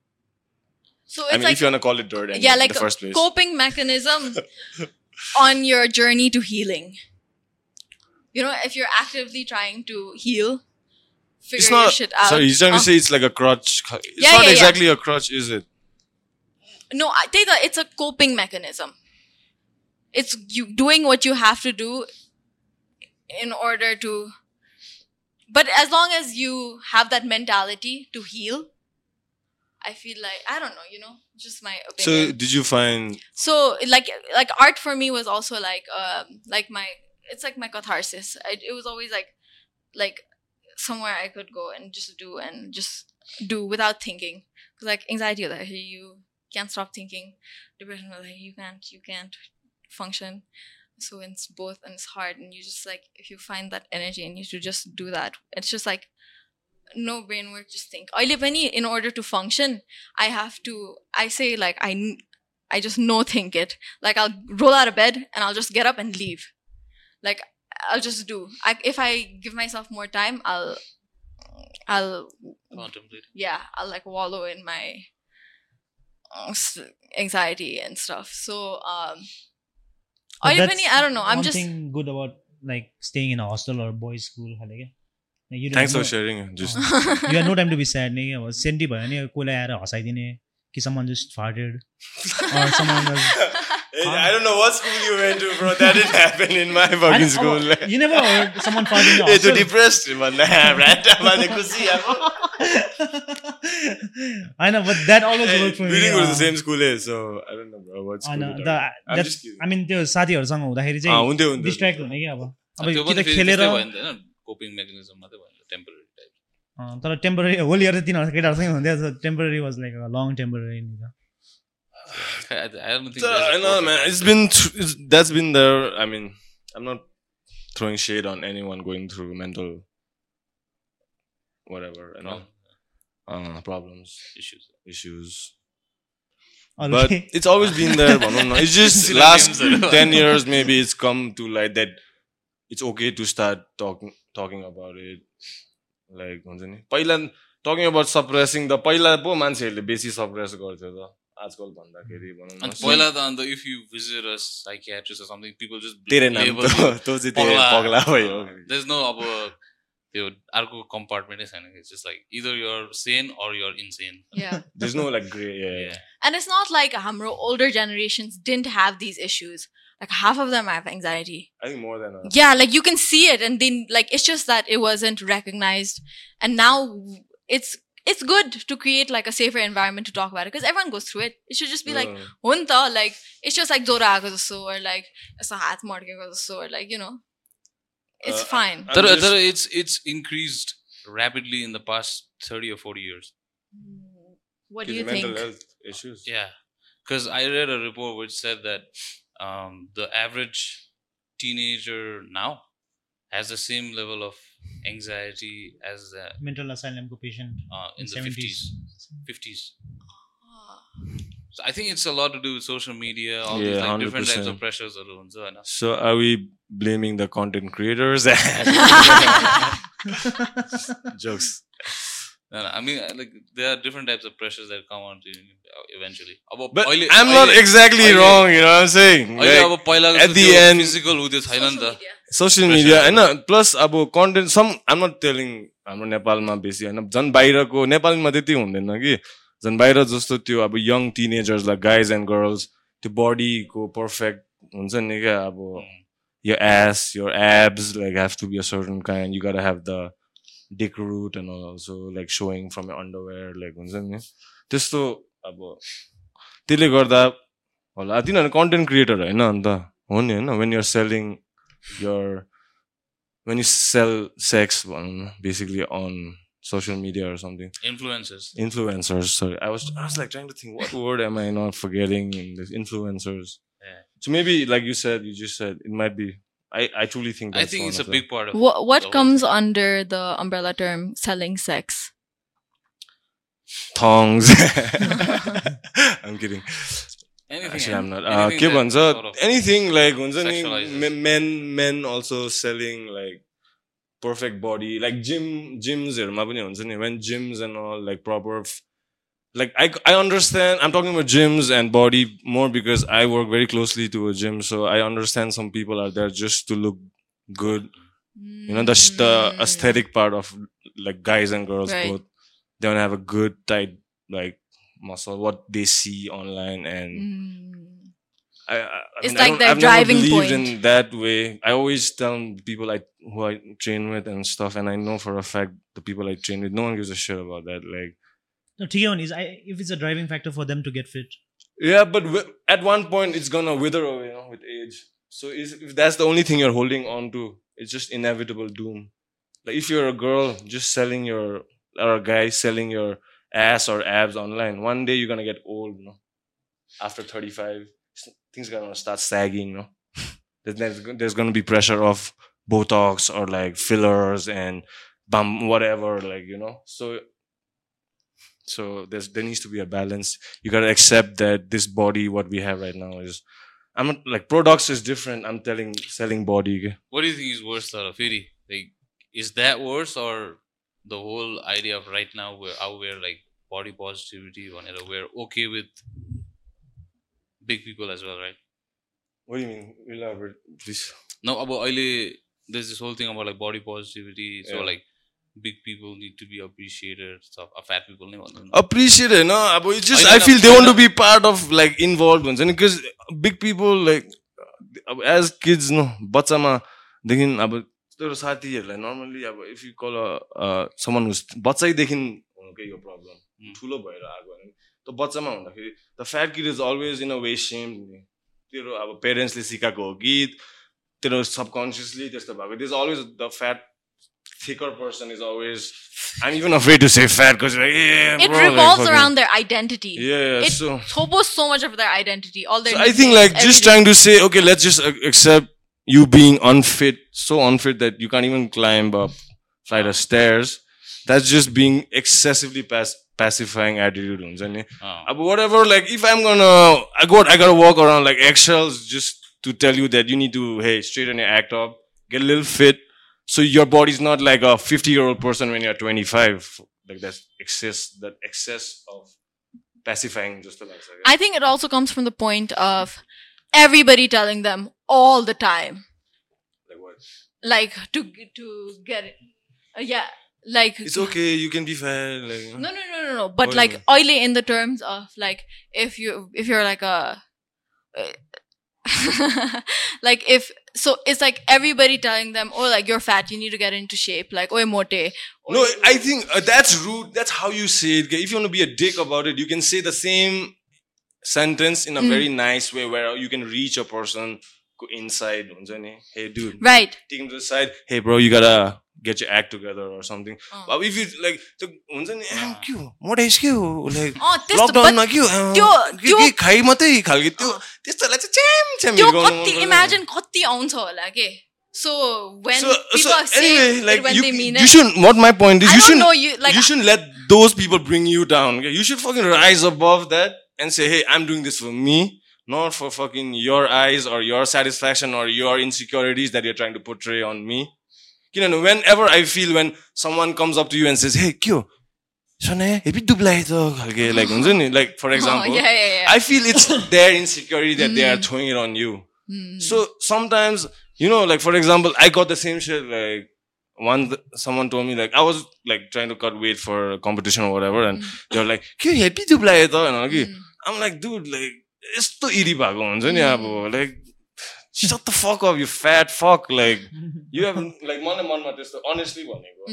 so I it's mean, like if you want to call it dirt, in yeah, like the first place. coping mechanism on your journey to healing. You know, if you're actively trying to heal, figure it's your not. shit out. Sorry, you're trying Uh, to say it's like a crutch. It's Yeah, not yeah, yeah. exactly a crutch, is it? No, I think that it's a coping mechanism. It's you doing what you have to do in order to. But as long as you have that mentality to heal, I feel like I don't know. You know, just my opinion So, did you find? So, like like art for me was also like um like my it's like my catharsis. I, it was always like like somewhere I could go and just do and just do without thinking. Because like anxiety, like you can't stop thinking. Depression, like you can't you can't function so it's both and it's hard and you just like if you find that energy and you should just do that it's just like no brain work just think. I live any in order to function i have to i say like i i just no think it. Like i'll roll out of bed and i'll just get up and leave. Like i'll just do. I, if i give myself more time i'll i'll contemplate yeah i'll like wallow in my anxiety and stuff. So um अहिले पनि I don't know I'm just good about like staying in a hostel or boy school खाले क्या you are no time to be sad नि अब senti भयो भने कसलाई आएर हँसाइदिने कि someone just farted I don't know what school you went to, bro. That didn't happen in my fucking school. You never heard someone farting in a hostel? They're depressed, man. I'm right. I'm होइन but that always work for me the same school A so I don't know bro what's होइन the I mean त्यो साथीहरुसँग हुँदाखेरि चाहिँ ah, distract हुने कि अब अब कि त खेलेर होइन कोपिङ मेकानिजम मात्रै भयो टेम्परेरी टाइप तर टेम्परेरी होल इयर चाहिँ तिनीहरू केटाहरूसँग हुन्थ्यो temporary was like long temporary नि I, I don't think. So, I know, man. It's been it's, that's been there. I mean, I'm not throwing shade on anyone going through whatever, you know, uh, problems, issues. issues. But it's always been there. It's just last are- ten years, maybe it's come to like that. It's okay to start talking talking about it. Like हुन्छ नि पहिला talking about suppressing the पहिला पो मान्छेहरूले बेसी suppress गर्थ्यो त आजकल भन्दाखेरि भनौँ अनि न पहिला त अन्त if you visit a psychiatrist or something people just नाम त you तँ चाहिँ तेरे पगला भयो there's no अब त्यो अर्को कम्पार्टमेन्टै छैन it's just like either you're Sen और you're insane yeah. There's no like gray. Yeah, yeah. And it's not like Hamro older generations didn't have these issues. Like half of them have anxiety. I think more than a, Yeah, like you can see it, and then like it's just that it wasn't recognized, and now it's it's good to create like a safer environment to talk about it because everyone goes through it. It should just be like Uh, hunta, like it's just like Zora so or like it's a hat so or like you know, it's uh, fine. There, just, it's it's increased rapidly in the past thirty or forty years. What do you mental think? Health issues. Yeah, because I read a report which said that um, the average teenager now has the same level of anxiety as the mental asylum patient uh, in, in the 70s. 50s 50s i think it's a lot to do with social media all Yeah, these like different types 100%. of pressures So are we blaming the content creators? Jokes. No, no, I mean, uh, like there are different types of pressures that come on to you uh, eventually. But अहिले- I'm not exactly wrong, you know what I'm saying? Like, at the end- physical हुँदै छैन नि Social त Pressure mediaहरू। होइन plus अब content some I'm not telling हाम्रो नेपालमा बेसी होइन झन् बाहिरको नेपालमा त्यति हुँदैन कि झन् बाहिर जस्तो त्यो अब यङ टिनेजर्सलाई गाइज एन्ड गर्ल्स त्यो बडीको पर्फेक्ट हुन्छ नि क्या? अब यो S yo abs like have to be a certain kind you got have the deck route and also like showing from a underwear like हुन्छ नि? त्यस्तो अब त्यसले गर्दा होला। तिनीहरू कन्टेन्ट क्रिएटर होइन अन्त। हो नि होइन? When you're selling your when you sell sex भनौँ न basically on social media or something. Influencers. Influencers. Sorry, I was I was like trying to think what word am I not forgetting in this influencers. Yeah. So maybe like you said, you just said it might be. I, I truly think I think it's a big part of what what comes under the umbrella term selling sex. Tongs. I'm kidding. Anything, Actually, I'm not. Uh, anything, ah, that, sort of anything like men men also selling like perfect body like gym gymsहरूमा पनि हुन्छ नि when gyms and all like proper f- like I I understand I'm talking about gyms and body more because I work very closely to a gym so I understand some people are there just to look good you know the sh- the aesthetic part of like guys and girls Right. both they want to have a good tight like muscle what they see online and Mm. I, I it's mean, like I their I've driving never believed point. in that way. I always tell people I who I train with and stuff, and I know for a fact the people I train with, no one gives a shit about that. Like, no, Tion is I, if it's a driving factor for them to get fit. Yeah, but w- at one point it's gonna wither away, you know, with age. So if that's the only thing you're holding on to, it's just inevitable doom. Like if you're a girl just selling your or a guy selling your ass or abs online, one day you're gonna get old, you know, after 35 s- are gonna start sagging, you know. There's, there's, gonna be pressure of Botox or like fillers and bum whatever, like you know. So so there's there needs to be a balance. You gotta accept that this body, what we have right now, is I'm not like products is different. I'm telling selling body. What do you think is worse, Tara? Firi? Like, is that worse or the whole idea of right now we're out we're like body positivity, whenever we're okay with big people as well, right? What do you mean? Elaborate, please. No, about अहिले there's this whole thing about like body positivity. So Yeah. like big people need to be appreciated. Stuff. Uh, fat people नै भन्नु नि। Appreciate it, no? अब It's just I feel they want to be part of like involved ones, and because big people like as kids, no, बच्चामा देखि अब तेरो साथीहरूलाई normally अब if you call a uh, someone who's बच्चैदेखि हुनुकै yo problem Hmm. ठुलो भएर आएको होइन त्यो बच्चामा हुँदाखेरि the fat kid is always in a way same तेरो अब पेरेन्ट्सले सिकाएको हो कि तेरो सबकन्सियसली त्यस्तो भएको this always the fat thicker person is always I'm even afraid to say fat because like yeah It bro, like, revolves fucking- around their identity. yeah It so hobos so much of their identity. All their so I think like nicknames, just everything. trying to say okay let's just uh, accept you being unfit so unfit that you can't even climb up flight of stairs that's just being excessively pass- pacifying attitude हुन्छ नि अँ। But whatever, like if I'm gonna, I got, I gotta walk around like eggshells just to tell you that you need to, hey, straighten your act up, get a little fit, so your body's not like a 50 year old person when you're 25. Like that's excess, that excess of pacifying just to like. I think it also comes from the point of everybody telling them all the time, like what? like to to get it. Uh, yeah, like it's okay you can be fat. like no no no no no but oily. like oily in the terms of like if you if you're like a like if so it's like everybody telling them oh like you're fat you need to get into shape like oh mote no i think uh, that's rude that's how you say it if you want to be a dick about it you can say the same sentence in a mm. very nice way where you can reach a person inside hey dude right take him to the side hey bro you gotta get your act together or something. But if you like, त्यो हुन्छ नि "आम, के हो मोटाइस के हो like अँ, त्यस्तो- लकडाउनमा but के हो आम, त्यो- खाइ मात्रै खालको त्यो त्यस्तोलाई चाहिँ च्याम च्याम त्यो कति imagine कति आउँछ होला के so when So, people so saying anyway, like when you, they mean you it shouldn't. What my point is, I you shouldn't. know you like you shouldn't let those people bring you down. okay? You should fucking rise above that and say, "Hey, I'm doing this for me, not for fucking your eyes or your satisfaction or your insecurities that you're trying to portray on me." किनभने whenever I feel when someone comes up to you and says hey के हो? सने happy दुब्लाए त खालके like हुन्छ नि like for example I feel it's their insecurity that they are throwing on you so sometimes you know like for example I got the same share like one someone told me like I was like trying to cut weight for a competition or whatever, and mm. they were like, "Kyo happy to play it?" And I'm यस्तो इरी भएको हुन्छ नि mm. अब like shut the fuck off you fat fuck like you have like मलाई मनमा त्यस्तो honestly भनेको।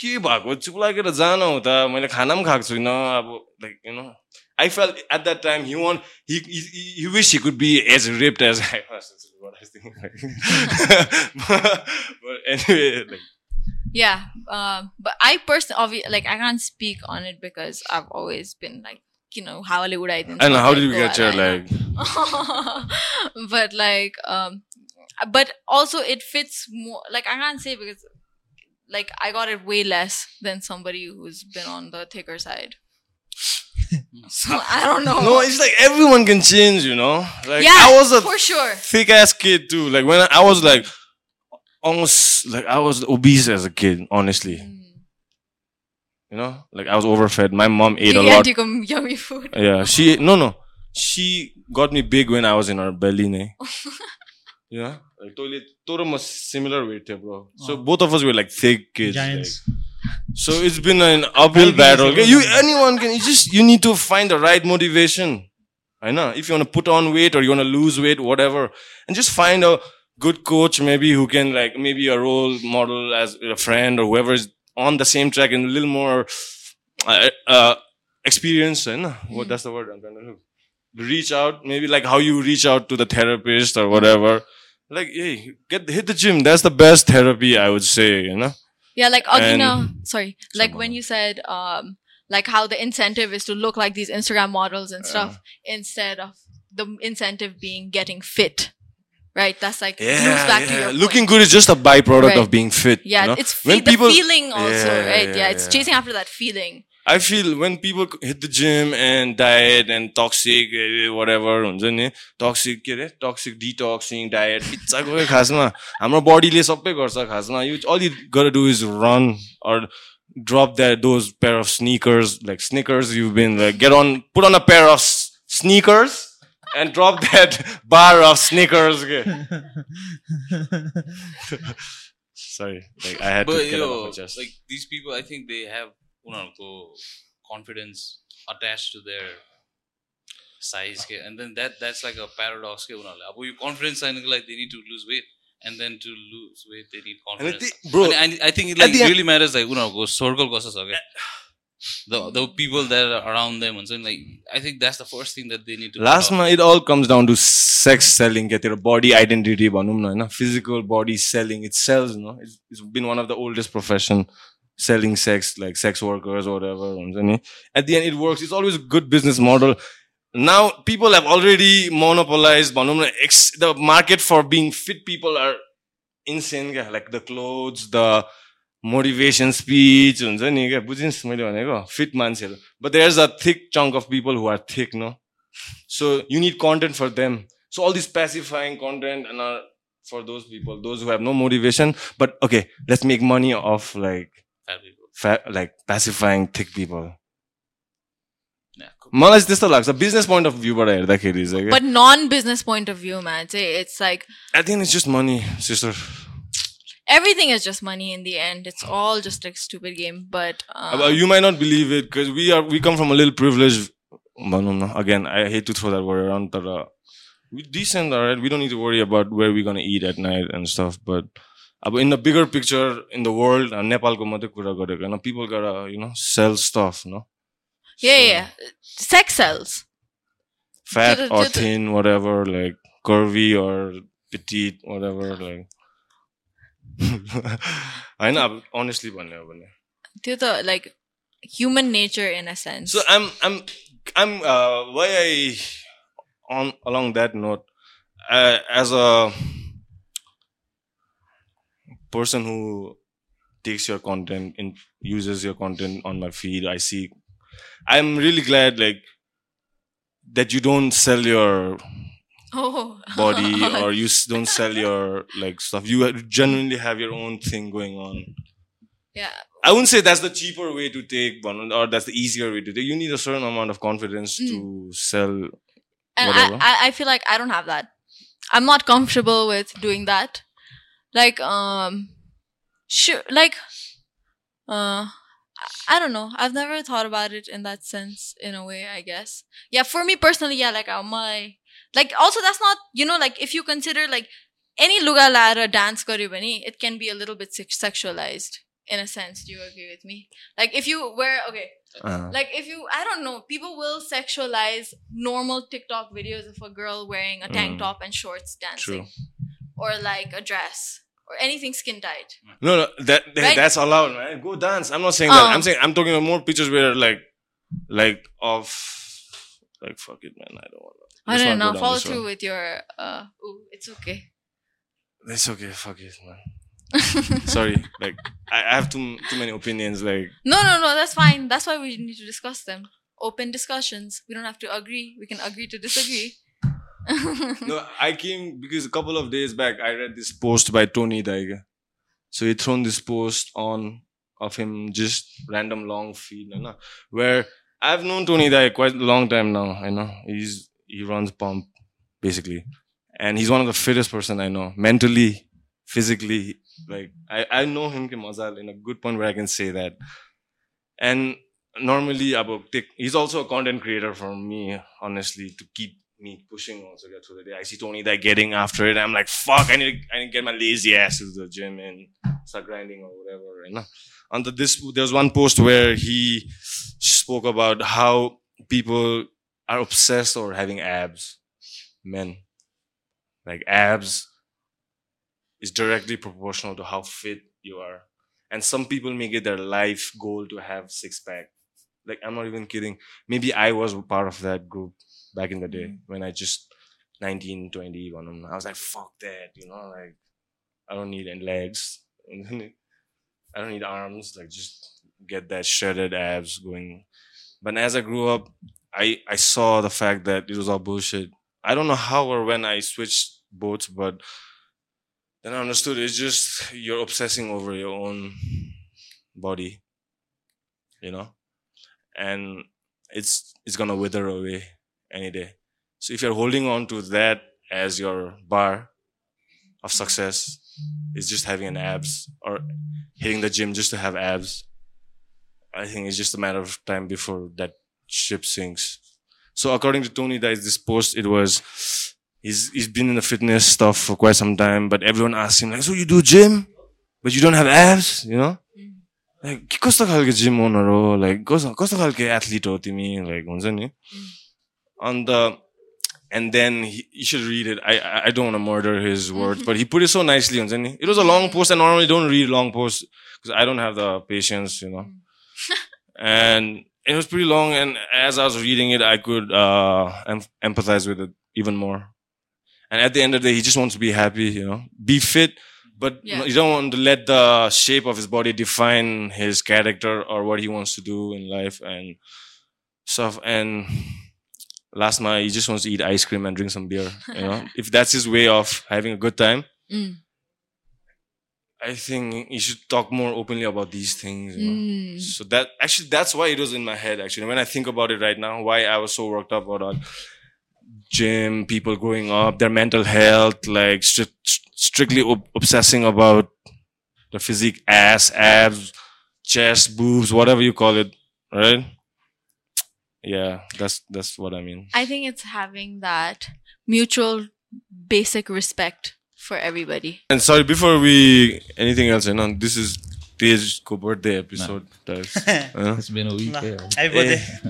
के भएको? चुप जान हो त मैले खाना पनि खाएको छुइनँ अब like you know I fell at that time he want he wish he could be as raped as I anyway, yeah uh, but i personally like i can't speak on it because i've always been like you know how would I I don't know how did we get your leg? but like um but also it fits more like i can't say because like i got it way less than somebody who's been on the thicker side So I don't know. No, it's like everyone can change, you know. Like yeah, I was a for sure. thick ass kid too. Like when I, I was like almost like I was obese as a kid, honestly. You know, like I was overfed. My mom ate a lot. Gigantic yummy food. Yeah, she no no. She got me big when I was in her belly, ne. yeah, like totally, totally similar weight, थियो, bro. So Oh. both of us were like thick kids. Giants. like. so it's been an uphill battle. Okay? You anyone can. You just you need to find the right motivation. I know if you want to put on weight or you want to lose weight, whatever, and just find a good coach maybe who can like maybe a role model as a friend or whoever is on the same track and a little more uh, uh, experience. I know what that's the word I'm trying to look. Reach out, maybe like how you reach out to the therapist or whatever. Like, hey, get hit the gym. That's the best therapy, I would say. You know. Yeah, like And- Agina, sorry, like Someone. when you said, um, like how the incentive is to look like these Instagram models and stuff instead of the incentive being getting fit, right? That's like loops Yeah, back to yeah. your looking point. good is just a byproduct Right. of being fit. Yeah, you know? it's When fe- the people- feeling also, Yeah, right? Yeah, yeah, it's yeah. chasing after that feeling. I feel when people hit the gym and diet and toxic eh, whatever हुन्छ नि toxic के अरे toxic detoxing diet pizza गयो खासमा हाम्रो बडीले सबै गर्छ खासमा यु अल यु गर do is run or drop that those pair of sneakers like sneakers you been like get on put on a pair of sneakers and drop that bar of sneakers के Sorry, like I had But to get yo, my chest. like these people, I think they have उनीहरूको confidence attached to their size के and then that that's like a paradox के उनीहरूलाई अब यो confidence छैनको लागि they need to lose weight and then to lose weight they need And I confidence think- bro, and I, I think it like really matters like उनीहरूको circle कस्तो छ क्या the the people that are around them and so like I think that's the first thing that they need to. लास्टमा it all comes down to sex selling क्या तेरो body identity भनौँ न होइन physical body selling it sells न it's been one of the oldest profession selling sex like sex workers whatever हुन्छ नि at the end it works it's always good business model now people have already monopolize भनौँ न x the market for being fit people are insane क्या like the clothes the motivation speech हुन्छ नि क्या? बुझिस् मैले भनेको? फिट मान्छेहरू। But there is a thick chunk of people who are thick no so you need content for them so all this pacifying content and are for those people those who have no motivation but okay let's make money of like like pacifying thick people मलाई चाहिँ त्यस्तो लाग्छ। Business point of भ्यूबाट हेर्दाखेरि चाहिँ but none business point of भ्यूमा चाहिँ it's like I think it's just money sister everything is just money in the end. It's all just a stupid game. But um, you my nut believe it because we are we come from a लिल privilege भनौँ न again I hate to throw that word around तर decent alright we don't need to worry about where we're gonna eat at night and stuff but अब in the bigger picture in the world uh, नेपालको मात्रै कुरा गरेको होइन people gotta you know sell stuff no yeah, yeah, sex sells. fat Did it- or did it- thin whatever like curvy होइन अब honestly भन्ने हो भने त्यो त like human nature in a sense. So I'm I'm I'm uh why I on along that note uh, as a person who takes your content and uses your content on my feed I see I'm really glad like that you don't sell your oh, body or you don't sell your like stuff you genuinely have your own thing going on yeah. I wouldn't say that's the cheaper way to take one or that's the easier way to take. You need a certain amount of confidence to sell. and whatever. I, I feel like I don't have that. I'm not comfortable with doing that. Like um, sure, like uh, I- I don't know. I've never thought about it in that sense. In a way, I guess. Yeah, for me personally, yeah, like uh, my like also that's not you know like if you consider like any luga lara dance garyo bhane, it can be a little bit sexualized in a sense. Do you agree with me? Like if you wear okay, Uh, like if you i don't know people will sexualize normal tiktok videos of a girl wearing a tank Mm. top and shorts dancing or like a dress or anything skin tight no, no, that, that- Right? that's allowed, man. Go dance. I'm not saying that. Uh. I'm saying I'm talking about more pictures where like, like of, like fuck it, man. I don't want. I don't know follow through with your uh ooh, it's okay It's okay. Fuck it, man. Sorry, like I, I have too too many opinions. Like no no no that's fine that's why we need to discuss them open discussions. We don't have to agree. We can agree to disagree. No, I came because a couple of days back I read this post by Tony Daiga. So he thrown this post on of him just random long feed, you know, where I've known Tony Daiga quite a long time now. You know he's he runs pump basically, and he's one of the fittest person I know mentally, physically. Like I I know him ke mazal in a good point where I can say that, and normally about he's also a content creator for me honestly to keep me pushing also get through the day. I see Tony that getting after it. I'm like, fuck, I need to, I need to get my lazy ass to the gym and start grinding or whatever. You know. On the this there was one post where he spoke about how people are obsessed or having abs. Men. Like abs is directly proportional to how fit you are. And some people make it their life goal to have six pack. Like I'm not even kidding. Maybe I was part of that group back in the day mm. when I just 19, 20, one. I was like, fuck that, you know, like I don't need any legs. I don't need arms, like just get that shredded abs going. But as I grew up, I, I saw the fact that it was all bullshit. I don't know how or when I switched boats, but then I understood it's just you're obsessing over your own body, you know, and it's it's gonna wither away any day. So if you're holding on to that as your bar of success, is just having an abs or hitting the gym just to have abs. I think it's just a matter of time before that ship sinks. So according to Tony, that is this post, it was he's he's been in the fitness stuff for quite some time, but everyone asks him like, "So you do gym, but you don't have abs?" You know, like के कस्तो खालको gym owner हो like कस्तो कस्तो खालको athlete हो तिमी like हुन्छ नि अन्त and then he, you should read it. I I- I don't want to murder his words, but he put it so nicely on Zenny. It was a long post. I normally don't read long posts because I don't have the patience, you know. and it was pretty long. And as I was reading it, I could uh, em- empathize with it even more. And at the end of the day, he just wants to be happy, you know, be fit, but Yeah. you don't want to let the shape of his body define his character or what he wants to do in life and stuff. And last night, he just wants to eat ice cream and drink some beer. You know, if that's his way of having a good time, Mm. I think you should talk more openly about these things. You know? Mm. So that actually, that's why it was in my head. Actually, when I think about it right now, why I was so worked up about gym, people growing up, their mental health, like stri- strictly ob- obsessing about the physique, ass, abs, chest, boobs, whatever you call it, right? Yeah, that's that's what I mean. I think it's having that mutual basic respect for everybody. And sorry, before we anything else, you know, this is तेजको birthday episode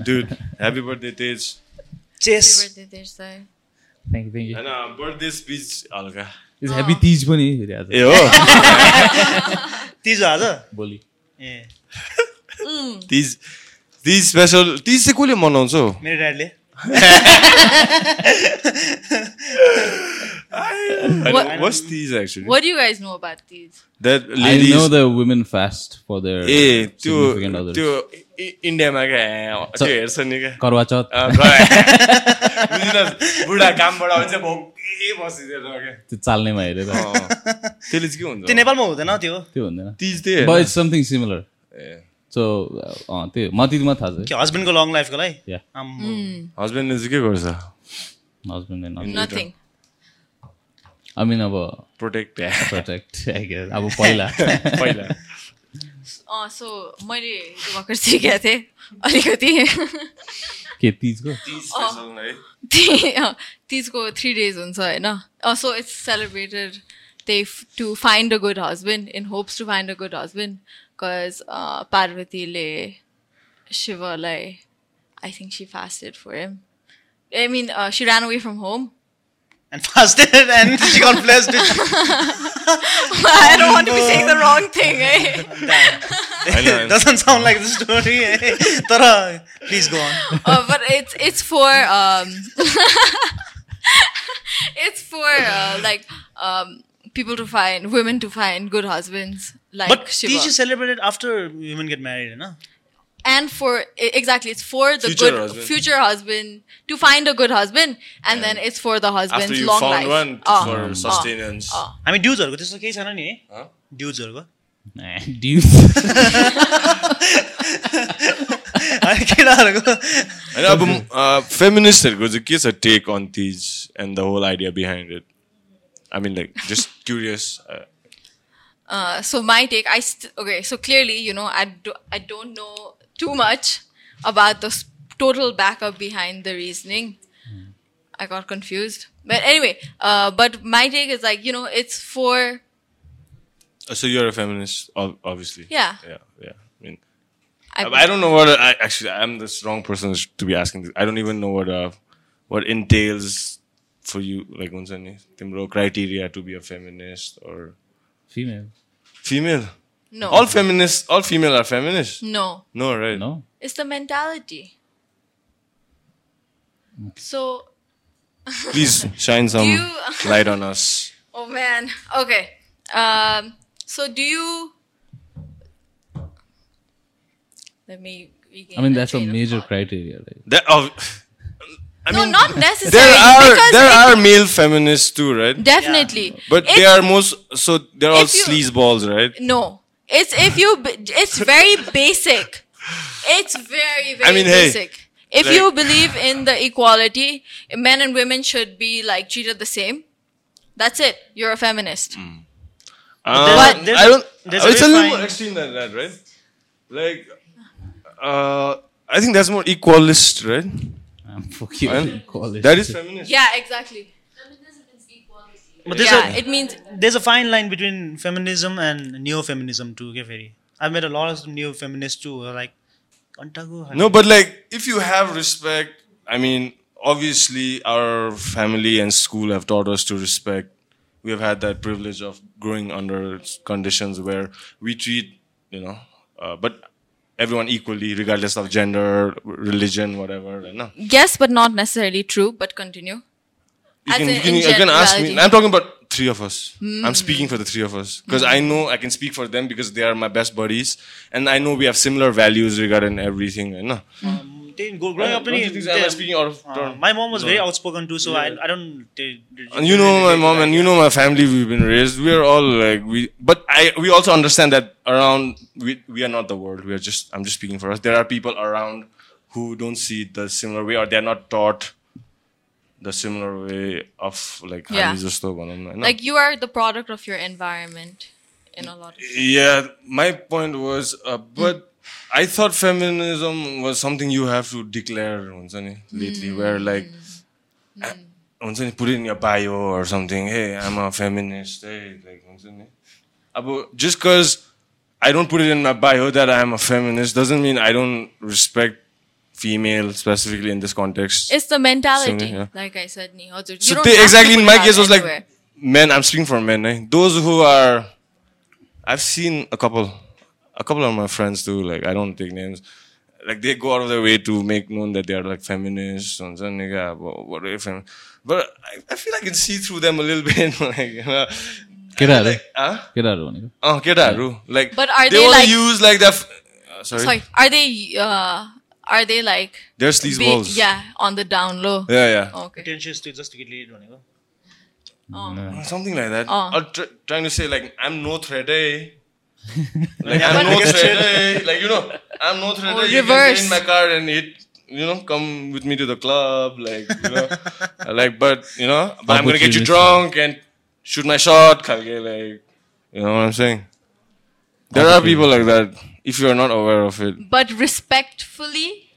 dude happy birthday Tej chess thank you thank you होइन birthday speech हल्का happy Teej पनि ए हो तिज हो आज भोलि ए Teej Teej special Teej चाहिँ कसले मनाउँछ हौ मेरो ड्याडले What- what's Teej actually What do you guys know about these? That I know the women fast for their uh त्यो significant others. त्यो इन्डियामा क्या हेर्छ नि क्या करवा चौथ अँ, बुढा कामबाट आउँछ भोकै बसिदिएर क्या त्यो चाल्नेमा हेरेर अँ। त्यसले चाहिँ के हुन्छ त्यो नेपालमा हुँदैन त्यो त्यो हुँदैन तिज त्यही but? It's something similar so त्यो मतिमा थाहा छ हस्बेन्डको लङ लाइफको लागि। हस्बेन्डले चाहिँ के गर्छ हस्बेन्ड एन्ड Nothing. आई मिन अब प्रोटेक्ट प्रोटेक्ट अब पहिला पहिला सो मैले भर्खर सिकेको थिएँ अलिकति के तिजको तिजको थ्री डेज हुन्छ होइन so it's celebrated they to find a good husband in hopes to find a good husband because uh, Parvati le Shiva like I think she fasted for him. I mean, uh, she ran away from home and fasted and she got blessed. I don't want to be oh, saying the wrong thing. Eh? it doesn't sound like the story. Eh? Tara, please go on. Uh, but it's it's for um, it's for uh, like um, people to find women to find good husbands. Like but Shiva. celebrate it after women get married, you know? and for e- exactly it's for the Future good husband. future husband to find a good husband and then it's for the husband's After you long found life one Oh, for oh, sustenance. oh. हामी ड्युजहरूको त्यस्तो केही छैन नि है Huh? ड्युजहरूको Dude. अनि केटाहरूको होइन अब फेमिनिस्टहरूको चाहिँ के छ take on Teej and the whole idea behind it I mean like just curious Uh, so my take, I st- okay. So clearly, you know, I do- I don't know too much about the total backup behind the reasoning. Mm. I got confused. But anyway, uh, but my take is like, you know, it's for. Uh, so you're a feminist, obviously. Yeah. Yeah, yeah. I mean, I, I don't know what I, actually. I'm the wrong person to be asking this. I don't even know what uh, what entails for you, like unsa criteria to be a feminist or female. Female no, All feminists, all female are feminists. no, No, right? No? it's the mentality. So Please shine some you- light on us. Oh man. Okay. Um. So do you? Let me. regain I mean, that's a train major criteria, right? That, oh, I no, mean, not necessarily. there are there if- are male feminists too, right? definitely. But If- they are most so they're all if you- sleazeballs, right? no. It's if you. It's very basic. It's very very mean, hey, basic. If like- you believe in the equality, men and women should be like treated the same. That's it. You're a feminist. Uh, But there's I a- don't. there's a it's a very little more extreme than that, right? Like, uh, I think that's more equalist, right? Um, fuck you. And Call it. That is feminist. Yeah, exactly. But there's Yeah, a it means there's a fine line between feminism and neo-feminism too. Okay, very. I've met a lot of neo-feminists too. who are like, No, but like, if you have respect, I mean, obviously, our family and school have taught us to respect. We have had that privilege of growing under conditions where we treat, you know, uh, but everyone equally, regardless of gender, religion, whatever. You know? yes, but not necessarily true. But continue You As can, in- you can, in you can ask me. generality. Hmm. I'm talking about three of us. I'm speaking for the three of us because I know I can speak for them because they are my best buddies, and I know we have similar values regarding everything. You know. त्यही go- growing up Don't you पनि think I'm speaking out of uh, turn? my mom was very outspoken too, so I I don't. they- they- And you know my mom and you know my family we've been raised. We are all like we but I we also understand that around we we are not the world. We are just I'm just speaking for us. There are people around who don't see it the similar way or they're not taught the similar way of like Yeah. हामी जस्तो भनौँ न, होइन? Like you are the product of your environment in a lot of Yeah, my point was, uh, but I thought feminism was something you have to declare हुन्छ नि, lately, where like, uh, हुन्छ नि, put it in your bio or something. Hey, I'm a feminist. Hey, like हुन्छ नि. अब just because I don't put it in my bio that I am a feminist doesn't mean I don't respect female specifically in this context. It's the mentality. yeah. Like I said, ni हजुर. You So don't they, have to exactly put in it my out case was like anywhere. men. I'm speaking for men. Eh? Those who are, I've seen a couple, a couple of my friends too. Like I don't take names. Like they go out of their way to make known that they are like feminists and so, nigga, what what are you fem- But I, I feel I can see through them a little bit. like, you know, केटाहरू like, huh? केटाहरू भनेको Oh, केटाहरू. Like, But are they, they want like- to use like that. are they like? There's these big. Yeah, on the down low. Yeah, yeah. Oh, okay. Pretentious to just to get laid, on, oh. No. Uh, something like that. Oh. Or tr- trying to say like I'm no threat, eh? like I'm no threat, eh? Like you know, I'm no threat. Oh, eh? reverse. in my car and hit you know, come with me to the club, like, you know, like, but, you know, but I'm gonna get you drunk and shoot my shot, like, you know what I'm saying? There are people like that. If you are not aware of it, But respectfully,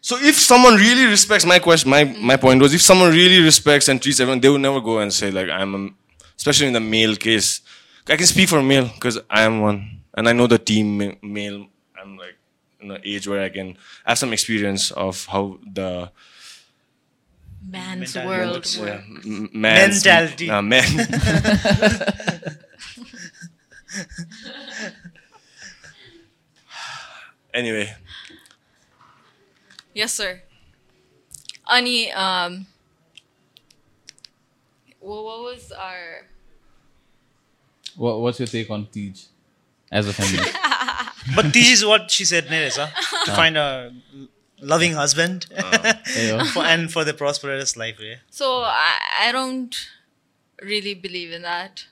so if someone really respects my question, my my point was if someone really respects and treats everyone, they would never go and say like I'm, a, especially in the male case. I can speak for male because I am one, and I know the team male. I'm like in an age where I can have some experience of how the man's Mentality world. works. yeah, works. man's, Mentality. uh, men. Anyway. Yes, sir. Ani, um, well, what was our? What, what's your take on Teej as a family? but Teej is what she said, Neres, huh? to ah. find a loving husband ah. and for the prosperous life. Yeah? So I, I don't really believe in that.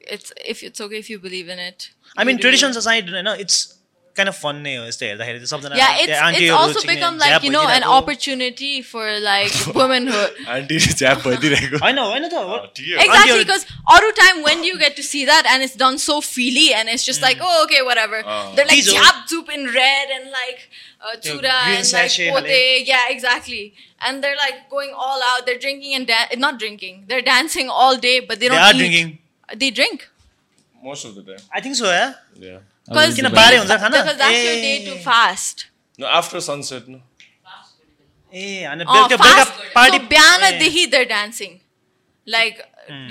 It's if it's okay if you believe in it. I mean, traditions aside, you know, it's kind of fun नै हो यस्तो हेर्दाखेरि चाहिँ सबजना Yeah, it's त्यहाँ it's auntie-हरू also छिक्ने become झ्याप like you know an भइदिरहेको। opportunity for like womanhood. Aunty च्याप भइदिरहेको होइन होइन त हो। ठिकै हो। Exactly, Auntie-हरू- because all the time when you get to see that and it's done so freely and it's just like, oh, okay, whatever. They're like Teaser. jab zoop in red and like uh, chura green and like sachet pote. hale. Yeah, exactly. And they're like going all out. They're drinking and dan- not drinking. They're dancing all day, but they They don't are eat. drinking. They drink Most of the time. I think so, yeah. Yeah. किन हुन्छ खाना after sunset no ए। Party like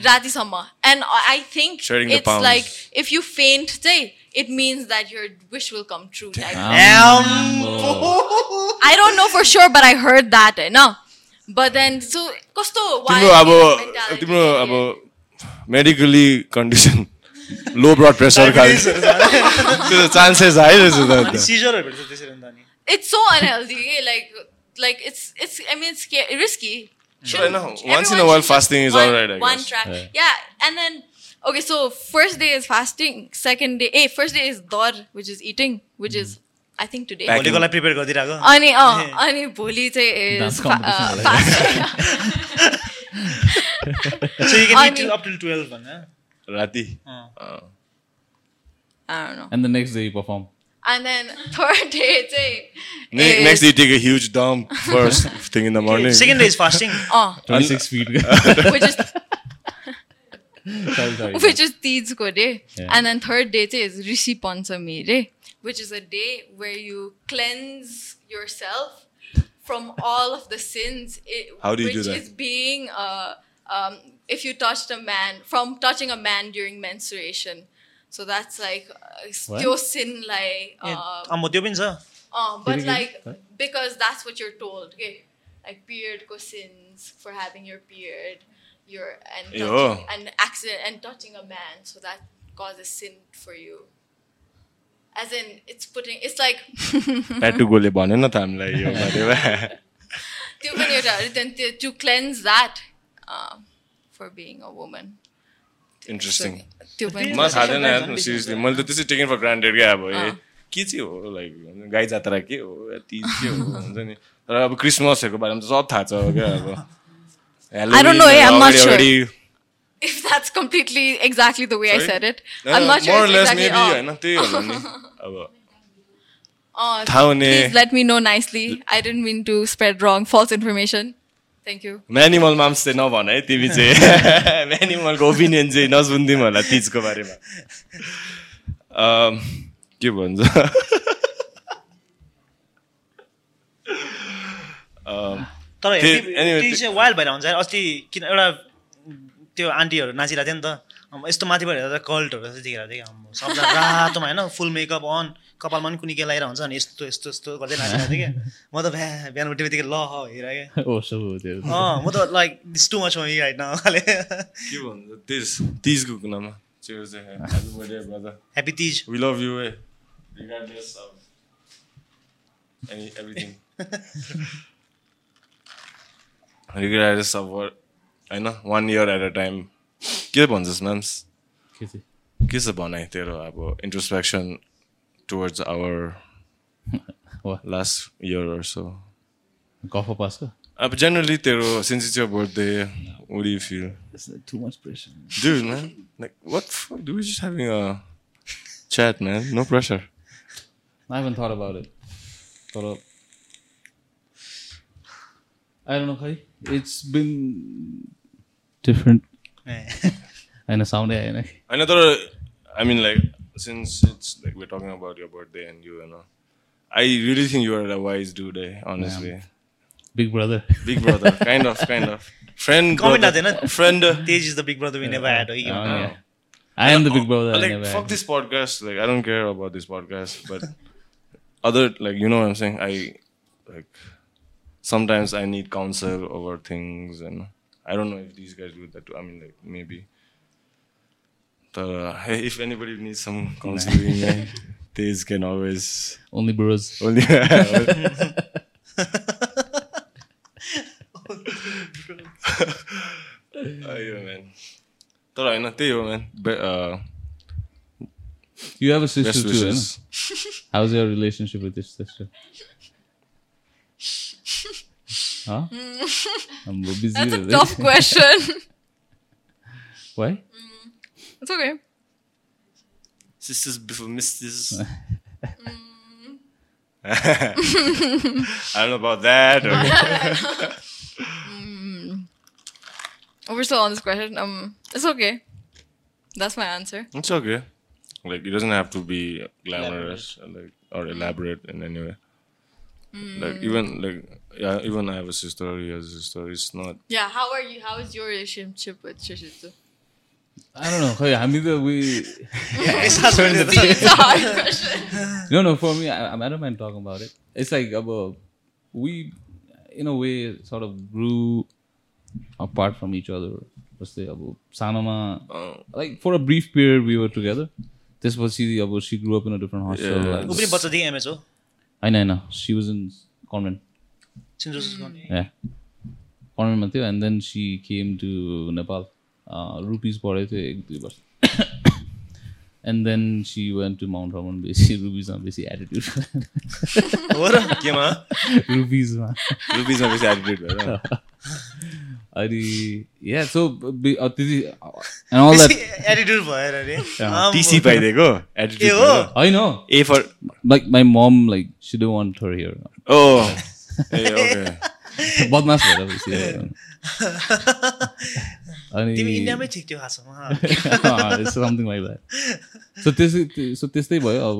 रातिसम्म. And I think it's like if you faint चाहिँ it means that your wish will come true I don't know don't know but I heard I heard but then so कस्तो अब तिम्रो अब medically condition low blood pressure त्यो chances आइरहेछ it's so unhealthy like like it's it's I mean risky once in a while fasting is all right one track yeah. and then okay so first day is fasting second day eh first day is dor which is eating which is I think today. भोलिकोलाई prepare गरिदिरहेको अनि अँ अनि भोलि चाहिँ is fast so you up till 12 भन्ना Rati. Uh. Uh. I don't know. And the next day you perform. And then third day, day ne- next day you take a huge dump first thing in the morning. Second day is fasting. Oh. 26 feet. which is which is Teejko day. Eh? Yeah. And then third day is Rishi Panchami day, eh? which is a day where you cleanse yourself from all of the sins. It, How do you which do that? is being uh, um, if you touched a man, from touching a man during menstruation. So that's like, uh, What? त्यो sin like, uh, अम्म त्यो पनि छ uh, but Really? like What? because that's what you're told, okay? Like period ko sins for having your period, your and Yo. touching, and accident and touching a man, so that causes sin for you. As in, it's putting. It's like tattoo गोले भनेन त हामीलाई यो बारेमा त्यो पनि एउटा then to- to cleanse that uh, for being a woman. Interesting त्यो पनि म थाहा थिएन सिरियसली मैले त त्यसै टेकन फर ग्रान्टेड क्या अब ए के चाहिँ हो लाइक गाई जात्रा के हो या तिज के हो हुन्छ नि तर अब क्रिसमसहरूको बारेमा त सब थाहा छ क्या अब I don't know, eh, I'm not अगाडि- sure. अगाडि- if that's completely exactly the way I Sorry? said it. No, I'm no, not sure. more or less exactly, maybe oh. होइन त्यही होला नि अब Oh, please let me know nicely. I didn't mean to spread wrong, false information. Thank you. म्यानिमल mums चाहिँ नभन है तिमी चाहिँ म्यानिमलको ओपिनियन चाहिँ नसुनिदिउँ होला तिजको बारेमा के भन्छ तर वाइल्ड भएर हुन्छ अस्ति किन एउटा त्यो आन्टीहरू नाचिरहेको थियो नि त। यस्तो माथिबाट हेर्दा कल्टहरू चाहिँ देखेर थिएँ कि। सबजना रातोमा होइन फुल मेकअप अन कपालमा पनि कुनै के लगाएर हुन्छ अनि यस्तो यस्तो यस्तो गर्दै नाचिरहेको थिएँ क्या। म त भ्या बिहान उठ्यो बित्तिकै ल ह हेरेँ क्या। अँ म त like this too much me right now खाले। के भन्छ तिज तिजको कुनामा चाहिँ happy Teej. We love you, eh? Regardless of any everything. Regardless of what, होइन one year at a time के भन्छस् म्याम्स के छ भनाइ तेरो अब introspection towards our What? Last year अर सो गफ पासको अब जेनरली तेरो since it's year birthday what do you feel too much pressure dude man like what the fuck dude we're just having a chat man no pressure I haven't thought about it. तर I don't know खै it's been different होइन साउन्डै आएन कि होइन तर आई मिन since it's like we're talking about your birthday and you, you know, I really think you are a wise dude, eh, honestly. Yeah. Big brother. Big brother, kind of, kind of. Friend. Comment brother. Friend. Tej is the big brother we yeah. never had. Eh, oh, yeah. I am the big brother. Like, fuck had. this podcast. Like, I don't care about this podcast. But other, like, you know what I'm saying? I, like, sometimes I need counsel over things. And I don't know if these guys do that too. I mean, like, maybe uh, hey if anybody needs some counseling eh, These can always Only bros. only. अयो म्यान तर होइन त्यही हो म्यान You have a sister best too, right? विसेस How's your relationship with your sister? Huh? I'm busy. That's a with it. tough question. Why? It's okay. Sisters before misters. Mm. I don't know about that. or- Oh, we're still on this question. Um, it's okay. That's my answer. It's okay. Like it doesn't have to be glamorous, like or mm. elaborate in any way. Like even like yeah, even I have a sister. He has a sister. It's not. Yeah. How are you? How is your relationship with Shishitsu? I हामी त it's like अब in a way sort of grew apart from each other जस्तै अब सानोमा like for a brief period we together त्यसपछि अब सी grew up in अ होइन होइन सी वाज इन कन्भेन्ट कन्भेन्टमा थियो and then she came to Nepal rupees पढेको थियो एक दुई वर्ष। And then she went to Mount Hermon बेसी रुपिजमा बेसी एटिट्युड हो र केमा? रुपिजमा रुपिजमा बेसी एटिट्युड भएर अनि या सो त्यति एन्ड अल द्याट एटिट्युड भएर। टिसी पाइदिएको? हो? एटिट्युड होइन a for like my mom like she don't want her here ओ बदमास भएर अनि तिमी इन्डियामै ठिक थियो खासमा समथिङ लाइक द्याट सो त्यसै सो त्यस्तै भयो अब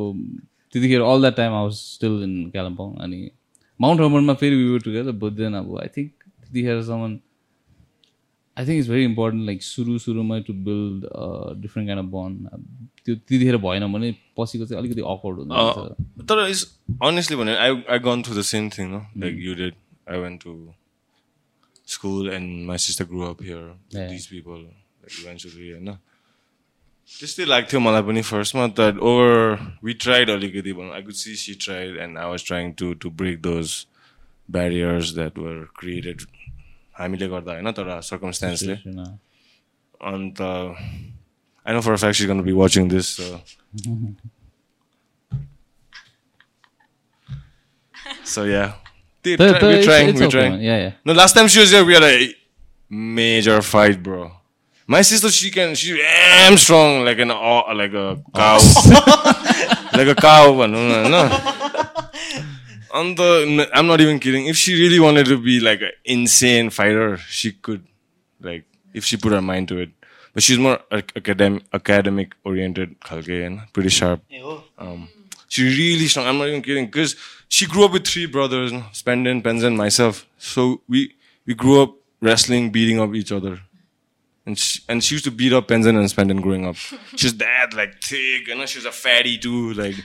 त्यतिखेर all that time our still in Kalimpong अनि माउन्ट हर्मनमा फेरि we were together but then अब I think त्यतिखेरसम्म I think it's very important like सुरु सुरुमै to build different kind of bond त्यो त्यतिखेर भएन भने पछिको चाहिँ अलिकति अकवर्ड हुन्छ तर इज अनेस्टली भने I I gone through the same thing no like you dad I went to school and my sister grow up here Yeah. This people like eventually होइन त्यस्तै लाग्थ्यो मलाई पनि फर्स्टमा द्याट ओभर वी ट्राइड अलिकति भनौँ I could see C tried and I was trying to to break those barriers that were created हामीले गर्दा होइन तर सर्कमस्टान्सले अन्त I know for fact C gonna be watching this So yeah, they But- try- but we're trying. it's we're okay, trying. man. Yeah, yeah. No, last time she was here, we had a major fight, bro. My sister, she can, she am strong, like an, au- like a cow, like a cow. No, no, no. On the, I'm not even kidding. If she really wanted to be like an insane fighter, she could, like, if she put her mind to it. But she's more academic, academic oriented, khalke, and pretty sharp. Um, she's really strong. I'm not even kidding. Because she grew up with three brothers? Spenden, Penzen, myself. So we we grew up wrestling, beating up each other. And she, and she used to beat up Penzen and Spenden growing up. She's that like thick, you know. She was a fatty too, like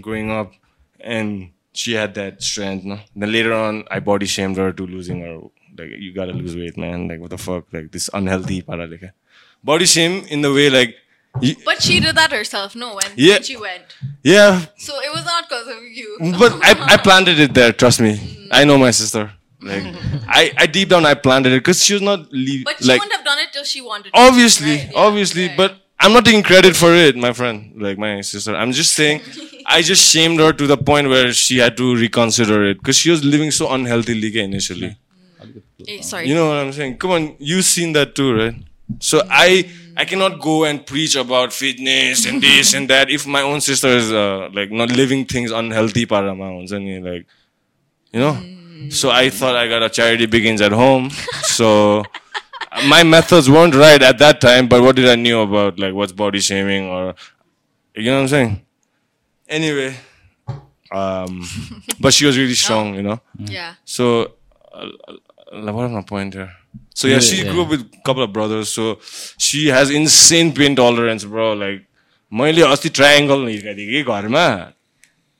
growing up, and she had that strength. No. Then later on, I body shamed her to losing her. Like you gotta lose weight, man. Like what the fuck? Like this unhealthy paralika. Body shame in the way like, But she did that herself, no, when, Yeah. when she went. yeah, So it was not because of you. But I, I planted it there. Trust me. I know my sister. Like I, I deep down I planted it because she was not leave, But she like wouldn't have done it till she wanted to. obviously Right, yeah, obviously. right. But I'm not taking credit for it, my friend. Like my sister. I'm just saying I just shamed her to the point where she had to reconsider it because she was living so unhealthily initially. Eh, sorry. You know what I'm saying? Come on, you've seen that too, right? So I I cannot go and preach about fitness and this and that if my own sister is uh, like not living things unhealthy parama and like you know. So I thought I got a charity begins at home. So my methods weren't right at that time, but what did I know about like what's body shaming or you know what I'm saying? Anyway, um, but she was really strong, you know. Yeah. So uh, uh what was my point here? So yeah, Yeah, she yeah. grew up with a couple of brothers. So she has insane pain tolerance, bro. Like मैले अस्ति triangle हिर्काइदिएँ कि घरमा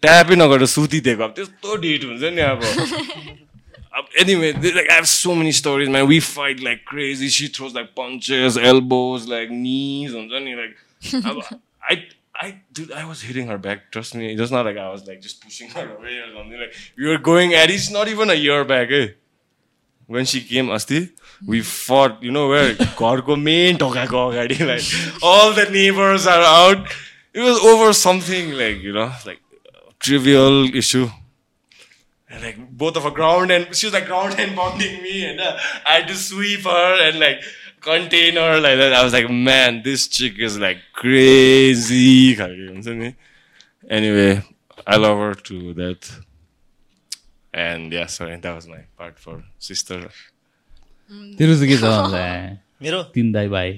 ट्यापै नगरेर सुतिदिएको अब त्यस्तो डिट हुन्छ नि अब अब anyway like I have so many stories man we fight like crazy she throws like punches elbows like knees हुन्छ नि लाइक अब आई I dude, I was hitting her back. Trust me, it was not like I was like just pushing her away or something. Like we were going at it. It's not even a year back, eh? When she came, Asti, we fought. You know where? घरको main ढोकाको अगाडि like all the neighbors are out. It was over something like you know like trivial issue. And like both of her ground and she was like ground and pounding me and uh, I had to sweep her and like contain her like that. I was like, man, this chick is like crazy. खालको हुन्छ नि. Anyway, I love her to that. And yeah, sorry, that was my part for sister. तेरो चाहिँ के छ मेरो. तिन दाई भाइ.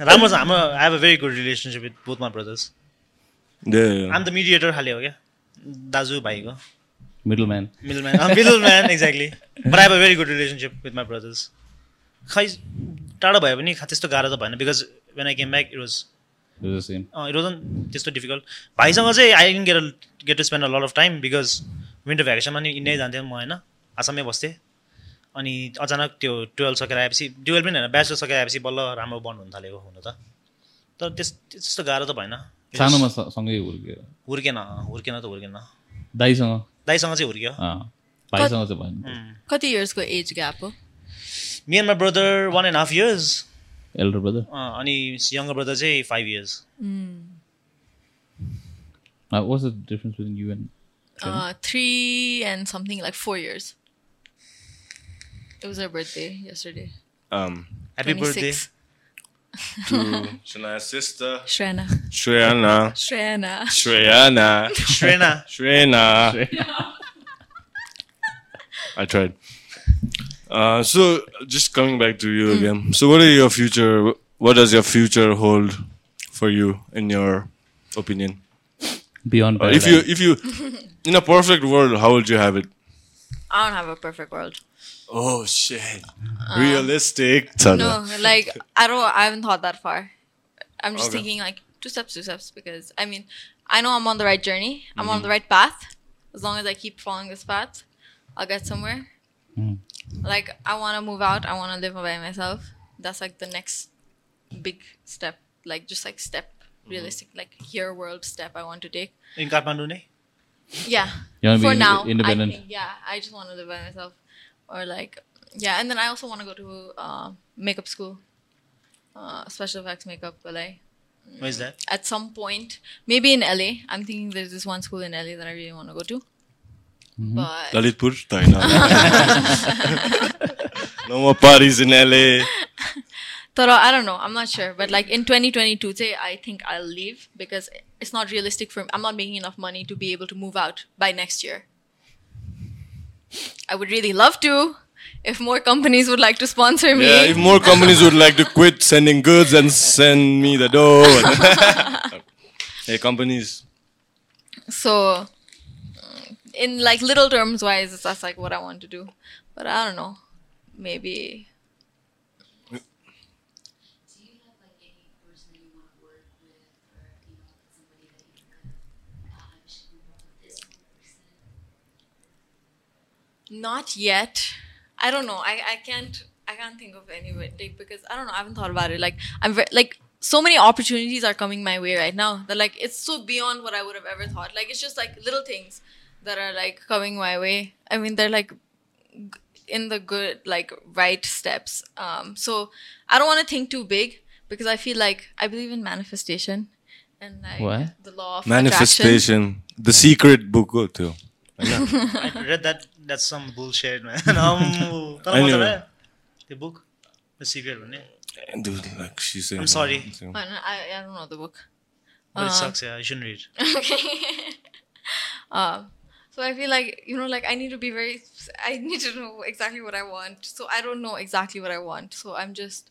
राम्रो छ हाम्रो I have a very good relationship with both my brothers yeah. I'm the mediator खाले हो क्या दाजु भाइको middle man middle middle man exactly but I have a very good relationship with my brothers खै टाढो भयो भने खा त्यस्तो गाह्रो त भएन because when I came back it was it wasn't त्यस्तो डिफिकल्ट भाइसँग चाहिँ I didn't get get to spend a lot of time because winter भ्याकेसनमा नि इन्डिया जान्थेँ म होइन आसाममै बस्थेँ अनि अचानक त्यो टुवेल्भ सकेर आएपछि टुवेल्भ पनि होइन ब्याचलर सकेर आएपछि बल्ल राम्रो बन्द हुन थालेको हुनु त। तर त्यस त्यस्तो गाह्रो त भएन। सानोमा सँगै हुर्क्यो। हुर्केन हुर्केन त हुर्केन। दाईसँग? दाइसँग चाहिँ हुर्क्यो। भाइसँग चाहिँ भएन। कति इयर्सको एज ग्याप हो? Me and my brother one and half years Elder brother अनि यङ्गर ब्रदर चाहिँ five years what's the difference between you end Uh, three and something like four years. It was her birthday yesterday. Um, happy birthday 26. to Shanaya's sister, Shrena. Shreyana. Shrena. Shreyana. श्रेना Shreyana. I tried. Uh, so just coming back to you mm. again. Hmm. So what are your future? What does your future hold for you, in your opinion? Beyond uh, if you if you in a perfect world, how would you have it? I don't have a perfect world. Oh shit! Um, Realistic. No, like I don't. I haven't thought that far. I'm just okay. thinking like two steps, two steps. Because I mean, I know I'm on the right journey. I'm mm-hmm. on the right path. As long as I keep following this path, I'll get somewhere. Mm. Like I want to move out. I want to live by myself. That's like the next big step. Like just like step mm-hmm. realistic like here world step I want to take. In Kathmandu, ne? Yeah. You want be now, independent? I think, yeah, I just want to live by myself, or like yeah, and then I also want to go to uh, makeup school, uh, special effects makeup, LA. Where's that? At some point, maybe in LA. I'm thinking there's this one school in LA that I really want to go to. Mm-hmm. But Lalitpur, no more parties in LA. Tara, I don't know. I'm not sure. But like in 2022, say I think I'll leave because it's not realistic for me. I'm not making enough money to be able to move out by next year. I would really love to if more companies would like to sponsor me. Yeah, if more companies would like to quit sending goods and send me the dough. hey, companies. So, in like little terms wise, that's like what I want to do. But I don't know. Maybe. Not yet. I don't know. I, I can't I can't think of any because I don't know. I haven't thought about it. Like I'm like so many opportunities are coming my way right now that like it's so beyond what I would have ever thought. Like it's just like little things that are like coming my way. I mean, they're like in the good, like right steps. Um, so I don't want to think too big because I feel like I believe in manifestation and like what? the law of manifestation. Attraction. The secret book too. I read that. That's some bullshit, man. Um, anyway. The book, the secret one. Yeah? Dude, like she said. I'm sorry. No, I, I don't know the book. But uh, it um, sucks. Yeah, I shouldn't read. okay. uh, so I feel like, you know, like I need to be very, I need to know exactly what I want. So I don't know exactly what I want. So I'm just,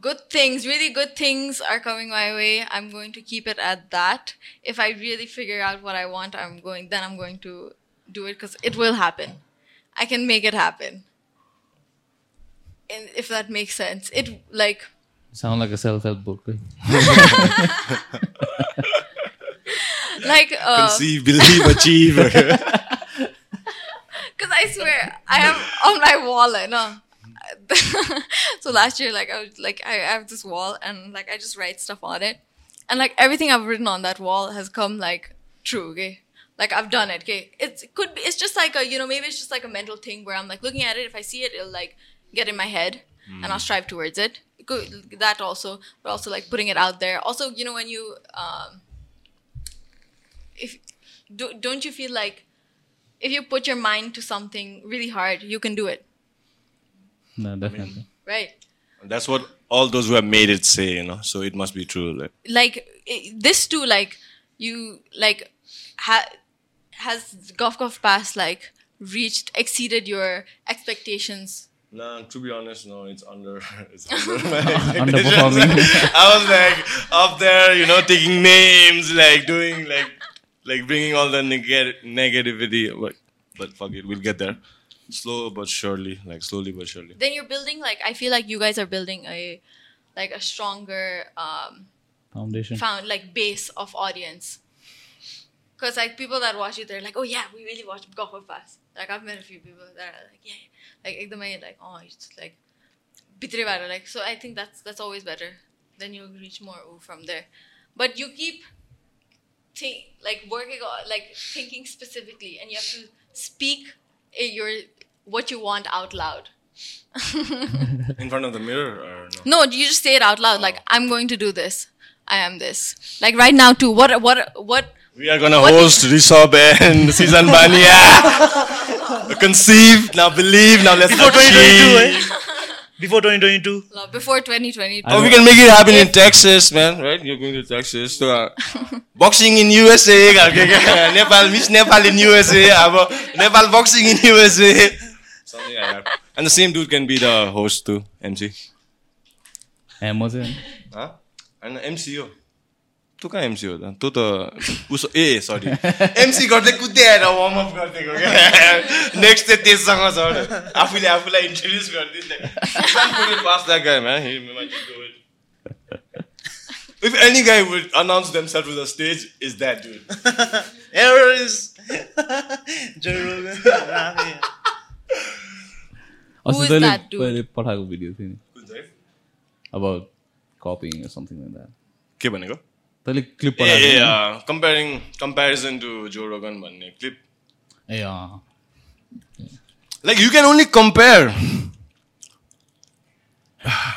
good things, really good things are coming my way. I'm going to keep it at that. If I really figure out what I want, I'm going, then I'm going to do it because it will happen. I can make it happen. And if that makes sense, it like. Sound like a self help book, right? like uh, Conceive, believe, achieve. Because I swear, I have on my wall, I know. so last year, like I was like I, I have this wall and like I just write stuff on it, and like everything I've written on that wall has come like true. Okay, like I've done it. Okay, it's, it could be. It's just like a you know maybe it's just like a mental thing where I'm like looking at it. If I see it, it'll like get in my head, and I'll strive towards it. Good, that also, but also like putting it out there. Also, you know when you um, if do, don't you feel like if you put your mind to something really hard, you can do it, No, definitely. right? That's what all those who have made it say, you know. So it must be true. Like, like i- this too like you like ha- has golf golf pass like reached exceeded your expectations nah, to be honest, no, it's under. It's under my Underperforming. I was like up there, you know, taking names, like doing like, like bringing all the neg- negativity. But but fuck it, we'll get there. Slow but surely, like slowly but surely. Then you're building like I feel like you guys are building a like a stronger um, foundation, found like base of audience. Because like people that watch it, they're like, oh yeah, we really watch Gokul Pass. Like I've met a few people that are like, yeah, like the like, like oh, it's like bitre like so. I think that's that's always better. Then you reach more from there, but you keep think like working on like thinking specifically and you have to speak eh, your what you want out loud In front of the mirror or no? no you just say it out loud like i'm going to do this i am this like right now too what what what We are gonna What did- host Rishabh and Sisan Baniya. Conceive, now believe, now let's achieve. Eh? Before 2022. uh, before 2020 Oh, we can make it happen in Texas, man. Right? You're going to Texas. So, uh, boxing in USA. Nepal, Miss Nepal in USA. Nepal boxing in USA. Something like that. And the same dude can be the host too, MC. चाहिँ Huh? And MC हो तँ कहाँ MC हो त तँ त उसो ए सरी MC गर्दै कुद्दै आएर वार्मअप गरिदिएको क्या नेक्स्ट चाहिँ त्यससँग छ आफूले आफूलाई इन्ट्रोड्युस गरिदिन्छ. If any guy would announce themselves to the stage, is that dude. Here is Joe Rogan. अस्ति is that dude? पठाएको भिडियो थियो नि about copying or something like that के भनेको तैँले क्लिप ए पठाएको ए थियो नि? Comparing comparison to Joe Rogan भन्ने clip A uh Like you can only compare.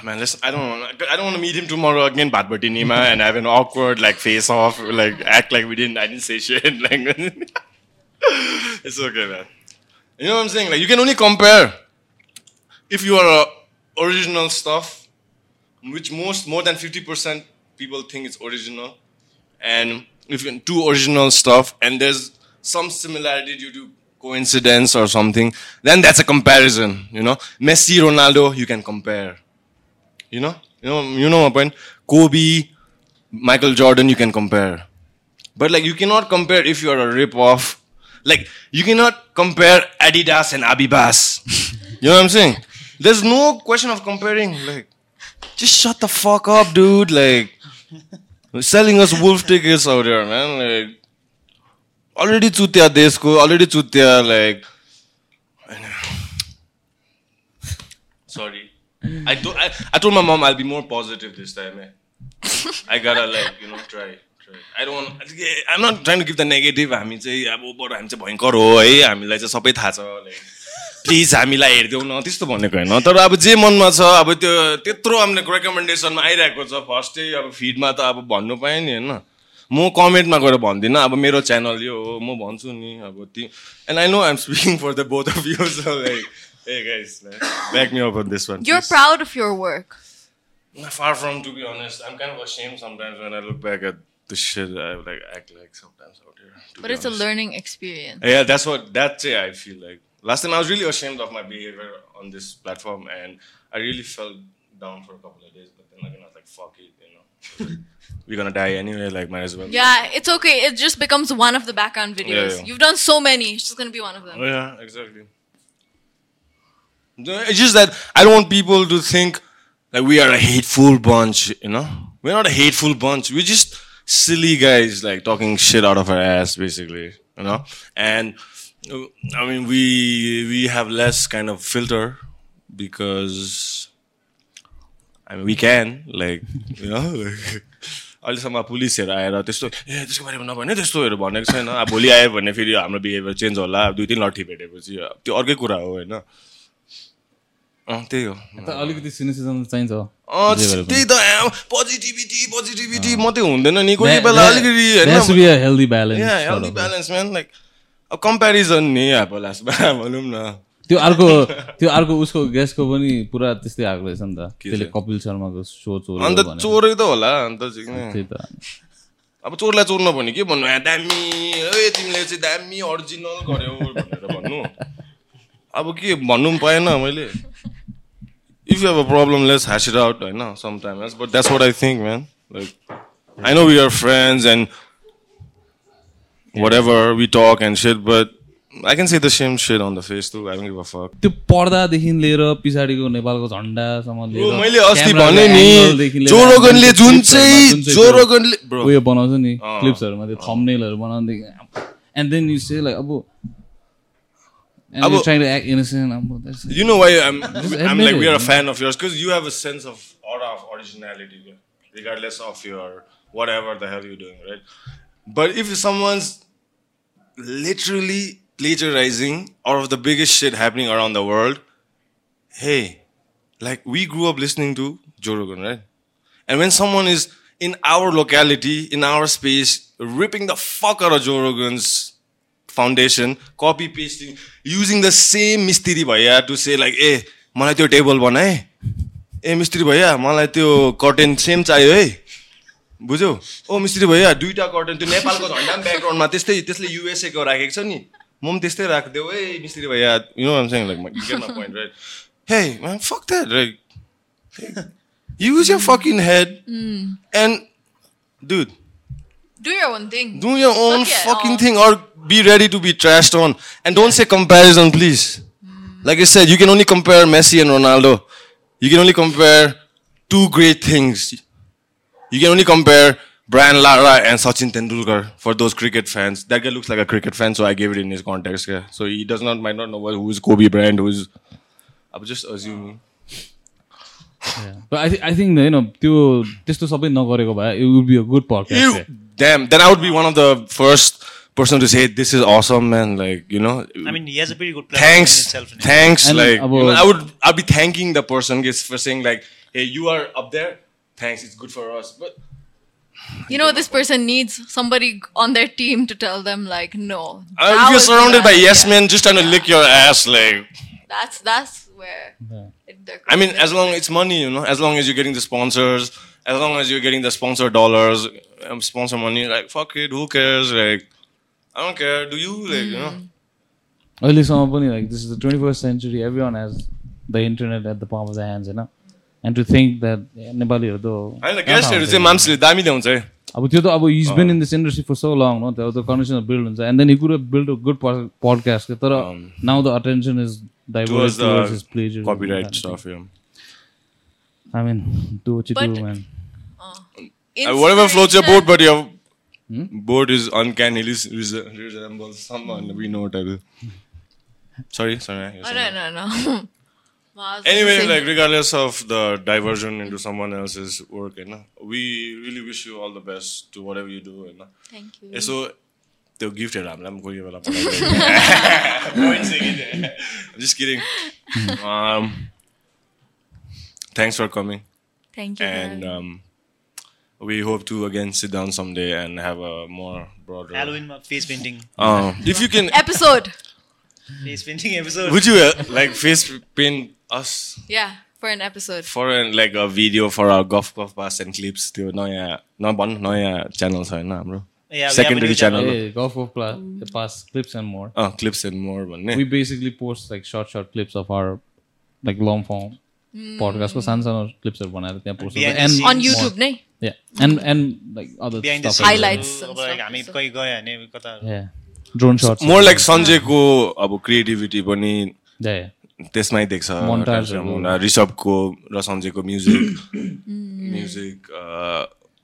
Man, listen, I don't want. I don't want to meet him tomorrow again, Bhatbati Nima, and have an awkward like face off, like act like we didn't. I didn't say shit. Like it's okay, man. You know what I'm saying? Like you can only compare if you are uh, original stuff, which most more than fifty percent people think it's original, and if you do original stuff and there's some similarity due to coincidence or something, then that's a comparison. You know, Messi, Ronaldo, you can compare. You know, you know, you know my point. Kobe, Michael Jordan, you can compare. But like, you cannot compare if you are a rip off. Like, you cannot compare Adidas and Abibas. you know what I'm saying? There's no question of comparing. Like, just shut the fuck up, dude. Like, selling us wolf tickets out there, man. Like, already चुत्या देशको already चुत्या like sorry I, do, I, told my mom I'll be more positive this time eh. I gotta like you know try try I don't I'm not trying to give the negative हामी चाहिँ अब बरु हामी चाहिँ भयङ्कर हो है हामीलाई चाहिँ सबै थाहा छ like प्लिज हामीलाई हेरिदेऊ न त्यस्तो भनेको होइन। तर अब जे मनमा छ अब त्यो त्यत्रो हामीले रेकमेन्डेसनमा आइरहेको छ। फर्स्टै अब फिडमा त अब भन्नु पाएँ नि होइन। म कमेन्टमा गएर भन्दिनँ अब मेरो च्यानल यो हो म भन्छु नि अब ती and I know I am speaking for the both of your like me upon this one you're proud of your work far from to be honest I'm kind of same sometimes when I look back at the shit I like act like sometimes out here but it's a learning experience yeah that's what that's I feel like last time I was really ashamed of my behavior on this platform, and I really felt down for a couple of days. But then again, I was like, "Fuck it," you know. We're gonna die anyway. Like, might as well. Yeah, it's okay. It just becomes one of the background videos. yeah. You've done so many. It's just gonna be one of them. Oh, yeah, exactly. It's just that I don't want people to think that we are a hateful bunch, you know? We're not a hateful bunch. We're just silly guys, like talking shit out of our ass, basically, you know? And I mean, we we have less kind of filter because I mean we can like you know like अहिलेसम्म पुलिसहरू आएर त्यस्तो ए त्यसको बारेमा नभने त्यस्तोहरू भनेको छैन। अब भोलि आयो भने फेरि हाम्रो बिहेभियर चेन्ज होला। दुई तिन लट्ठी भेटेपछि त्यो अर्कै कुरा हो होइन? त्यही हो। अलिकति चाहिन्छ। त्यही त पोजिटिभिटी पोजिटिभिटी मात्रै हुँदैन नि। कोही बेला अलिकति There has to कम्पेरिजन नि अब लास्टमा भनौँ न त्यो अर्को त्यो अर्को उसको गेस्टको पनि पुरा त्यस्तै आएको रहेछ नि त। त्यसले? कपिल शर्माको सो चोर अन्त चोरै त होला अन्त। त्यही त। अब चोरलाई चोर नभने के भन्नु? दामी ए तिमीले चाहिँ दामी अरिजिनल गर्यौ भनेर भन्नु। अब के भन्नु पनि पाएन मैले। If you have a problem let's hash it out होइन sometimes but that's what I think man like I know we are friends and whatever we talk and shit, but I can say the same shit on the face too. I don't give a fuck. त्यो पर्दादेखि लिएर पछाडिको नेपालको झन्डासम्म लिएर मैले अस्ति भने नि जोरोगनले जुन चाहिँ जोरोगनले उयो बनाउँछ नि क्लिप्सहरूमा त्यो थम्नेलहरू बनाउँदै एन्ड देन यु से लाइक अब and अब- you're trying to act innocent अब that's- You know why I'm I'm like we are a fan of yours because you have a sense of aura of originality, regardless of your whatever the hell you're doing, right? But if someone's literally plagiarizing out of the biggest shit happening around the world, hey, like we grew up listening to Joe right? And when someone is in our locality, in our space, ripping the fuck out of Joe foundation, copy pasting, using the same mystery भैया to say like, ए मलाई त्यो table बनाए ए मिस्त्री भैया मलाई त्यो curtain same चाहियो है बुझ्यौ ओ मिस्त्री भैया दुईटा कर्टेन त्यो नेपालको झन्डा पनि ब्याकग्राउन्डमा त्यस्तै त्यसले युएसए को राखेको छ नि म पनि त्यस्तै राखिदेऊ है मिस्त्री भैया you know I'm saying like right hey man fuck that like use your fucking head and dude Do your own thing. do your own Fuck it, fucking oh. thing or be ready to be trashed on and don't say comparison please like i said you can only compare messi and ronaldo you can only compare two great things you can only compare Brian Lara and Sachin Tendulkar for those cricket fans. That guy looks like a cricket fan, so I gave it in his context. Yeah. So he does not might not know what, who's Kobe Bryant, who's. I'm just assuming. But I, thi- I think you know त्यो त्यस्तो सबै नगरेको भए it would be a good Ew, podcast damn. Then I would be one of the first person to say, "This is awesome, man!" Like you know. I mean, he has a pretty good platform thanks, in itself. in thanks. And like about- you know, I would, I'd be thanking the person guys, for saying like, "Hey, you are up there. Thanks, it's good for us." But You know, this person needs somebody on their team to tell them, like, no. uh, that if you're was surrounded by bad. yes Yeah. men just trying to lick your ass, like That's that's where. It, they're I mean, crossing as long it's money, you know, as long as you're getting the sponsors, as long as you're getting the sponsor dollars, um, sponsor money, like fuck it, who cares? Like, I don't care. Do you like you know? अहिलेसम्म पनि like this is the 21st century everyone has the internet at the palm of their hands होइन And to think that eh, नेपालीहरू त होइन गेस्टहरू चाहिँ मान्छेले दामी ल्याउँछ है अब त्यो त अब he's been in this industry for so long no त्यो त कनेक्सन बिल्ड हुन्छ and then you could build a good podcast तर now the attention is diverse towards his the pleasure copyright stuff. Yeah. I mean, do what you But- do, man. Uh, whatever floats your boat, Inspiration- but your Hmm? boat is uncannily resembles someone we know. Type. Sorry, sorry. Oh, no, no, no. Wow, I was Anyway, saying- like regardless of the diversion into someone else's work, you know, we really wish you all the best to whatever you do. You know. Thank you. यसो त्यो गिफ्टहरू हामीलाई पनि कोही बेला पठाइदिनु just kidding um, thanks for coming Thank you. for and having me. um, we hope to again sit down someday and have a more broader Halloween face painting, uh, if you can Episode. face painting episode. would you uh, like face paint us Yeah, for an episode. for an, like a video for our golf golf pass and clips त्यो नयाँ नभन् नयाँ channel छ होइन हाम्रो Yeah, we have a secondary new channel. channel Hey, golf of pla- pass clips and more. Uh clips and more भन्ने We basically post like short, short clips of our like long form podcast को सानो सानो क्लिप्सहरू बनाएर त्यहाँ post Behind the and scenes. On YouTube, nay? yeah and and like other Behind the stuff scenes. as well. Highlights and अब like stuff. हामी कहीँ गयो भने कता ड्रोन सर्ट मोर लाइक सञ्जयको अब क्रिएटिभिटी पनि त्यसमै देख्छ ऋषभको र सञ्जयको म्युजिक म्युजिक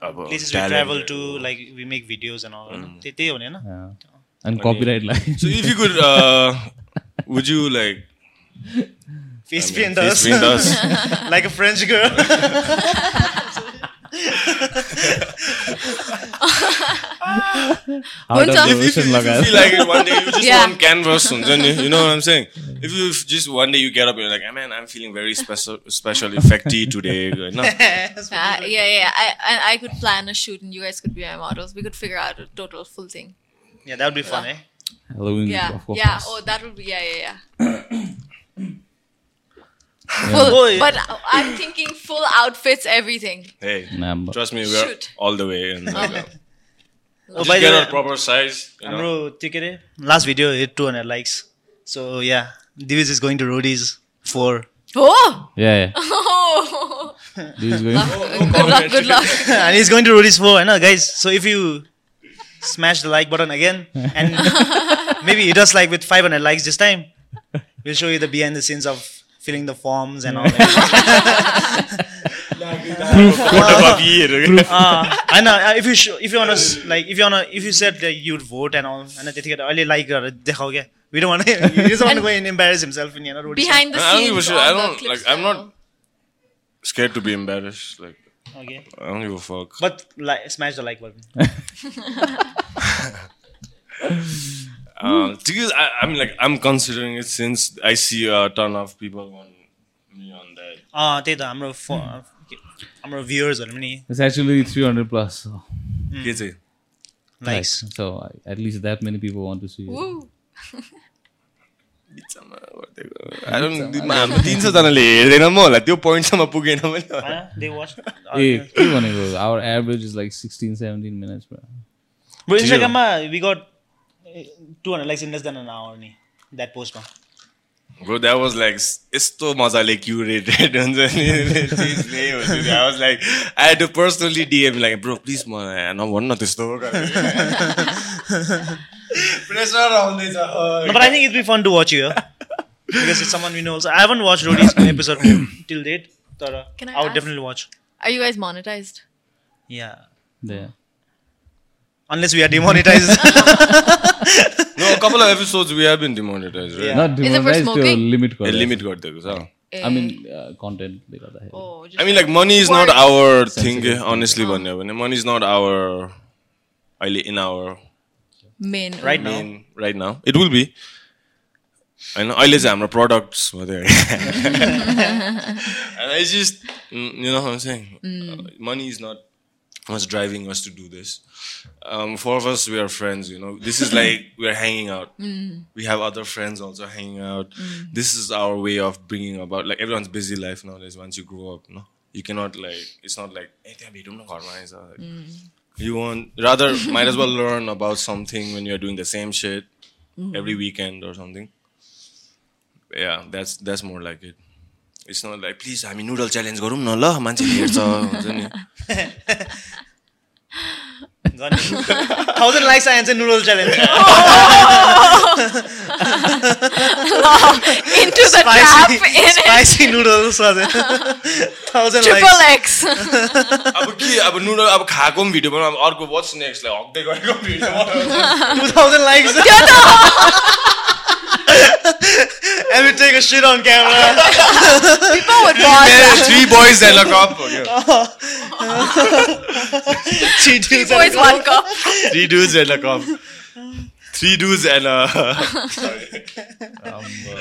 अब travel to like make videos and त्यही हुने होइन? Copyright so if you could would you like face paint like a French girl Out of if, if, if you feel like it one day, you just yeah. want canvas. You know what I'm saying? If you just one day you get up, you're like, ah, I mean, I'm feeling very special, special effecty today. Uh, yeah, yeah. I, I could plan a shoot, and you guys could be my models. We could figure out a total full thing. Yeah, that would be fun, eh? yeah. Yeah, yeah. That would be yeah, yeah, yeah. Full, but I'm thinking full outfits, everything. Hey, Ma'am. trust me, we're Shoot. all the way in. Like, a- uh, by Just the get way, proper size. You know. Amru eh? last video hit 200 likes. So yeah, Divis is going to Roadies for. Oh! Yeah, yeah. Oh! This is going. Oh, oh, good luck, good luck. and he's going to Roadies for, I know, guys. So if you smash the like button again and maybe hit us like with 500 likes this time, we'll show you the behind the scenes of filling the forms and all that. फोटोकपीहरू के। uh, I know. uh, If you show, if you wanna s- like if you wanna if you said that you'd vote and all, and त्यतिखेर अहिले like गरेर देखाऊ क्या. We don't want to. He doesn't want to go and embarrass himself in you know Rudy's. Behind the I don't give a scenes. shit. I on the don't clips like. I'm not channel. scared to be embarrassed. Like Okay. I don't give a fuck. But like, smash the like button. Uh, because I, I mean, like, I'm considering it since I see a ton of people on me on that. अँ त्यही त हाम्रो फो- हाम्रो भ्युवर्सहरू पनि It's actually 300 plus so के चाहिँ? Likes likes. So I- at least that many people want to see it. Woo. बिचमा गरिदिएको। I don't- मा- हाम्रो तिन सौजनाले हेर्दैन म होला त्यो पोइन्टसम्म पुगेन पनि होला। दे वाच Hey, के भनेको our average is like 16 17 minutes bro. Bro, Instagramमा we got eh, 200 likes in less than an hour ni that post ma Bro, that was like isto mazale curated. I was like, I had to personally DM like, bro, please man, I want not this Pressure on this. No, but I think it'd be fun to watch you. because it's someone we know. So I haven't watched Roadies episode till date. Tara, uh, Can I, I would ask, definitely watch. Are you guys monetized? Yeah. Yeah. Unless we are demonetized. No, a couple of episodes we have been demonetized, right? Yeah. Not Is demonetized, त्यो smoking? limit limit गरिदिएको छ I mean uh, content। Oh, I mean, like, money is not our thing, eh, honestly, भन्यो भने money is not our, अहिले in our main. right now main, right now. It will be. होइन अहिले चाहिँ हाम्रो products मात्रै होइन and I just, mm, you know what was driving us to do this. Um, four of us, we are friends, you know. This is like we're hanging out. Mm. We have other friends also hanging out. Mm. This is our way of bringing about, like, everyone's busy life nowadays once you grow up, no? You cannot, like, it's not like, hey, we don't know mm. You want, rather, might as well learn about something when you're doing the same shit mm. every weekend or something. Yeah, that's that's more like it. Like please हामी noodle challenge गरौँ न ल मान्छे हेर्छ नि। अब noodle अब खाएको पनि भिडियो बनाउँ अब अर्को नेक्स्ट लाइक हक्दै गरेको video and we take a shit on camera People would watch that. Three boys and a cup. Okay. three dudes and a Boys, one cup. Three dudes and a cup. Three dudes and a.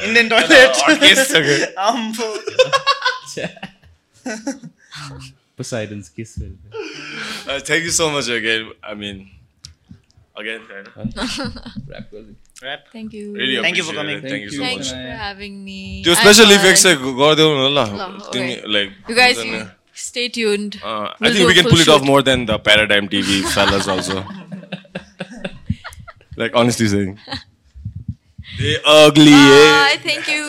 Indian toilet Orchestra. Okay. Ambo. Poseidon's kiss. Uh, thank you so much again. I mean, again, kind of. Rap girl. Rap. Thank you. really Thank you for appreciate coming. it. Thank you so Thank much. you for having me. त्यो I special had effect fun. चाहिँ गरिदेऊ न ल, ल तिमी okay. Like You guys, you stay tuned. Uh, I We'll think do we a can full pull it off shoot. more than the Paradigm TV fellas also. like honestly saying, they ugly. eh? Bye. Thank you.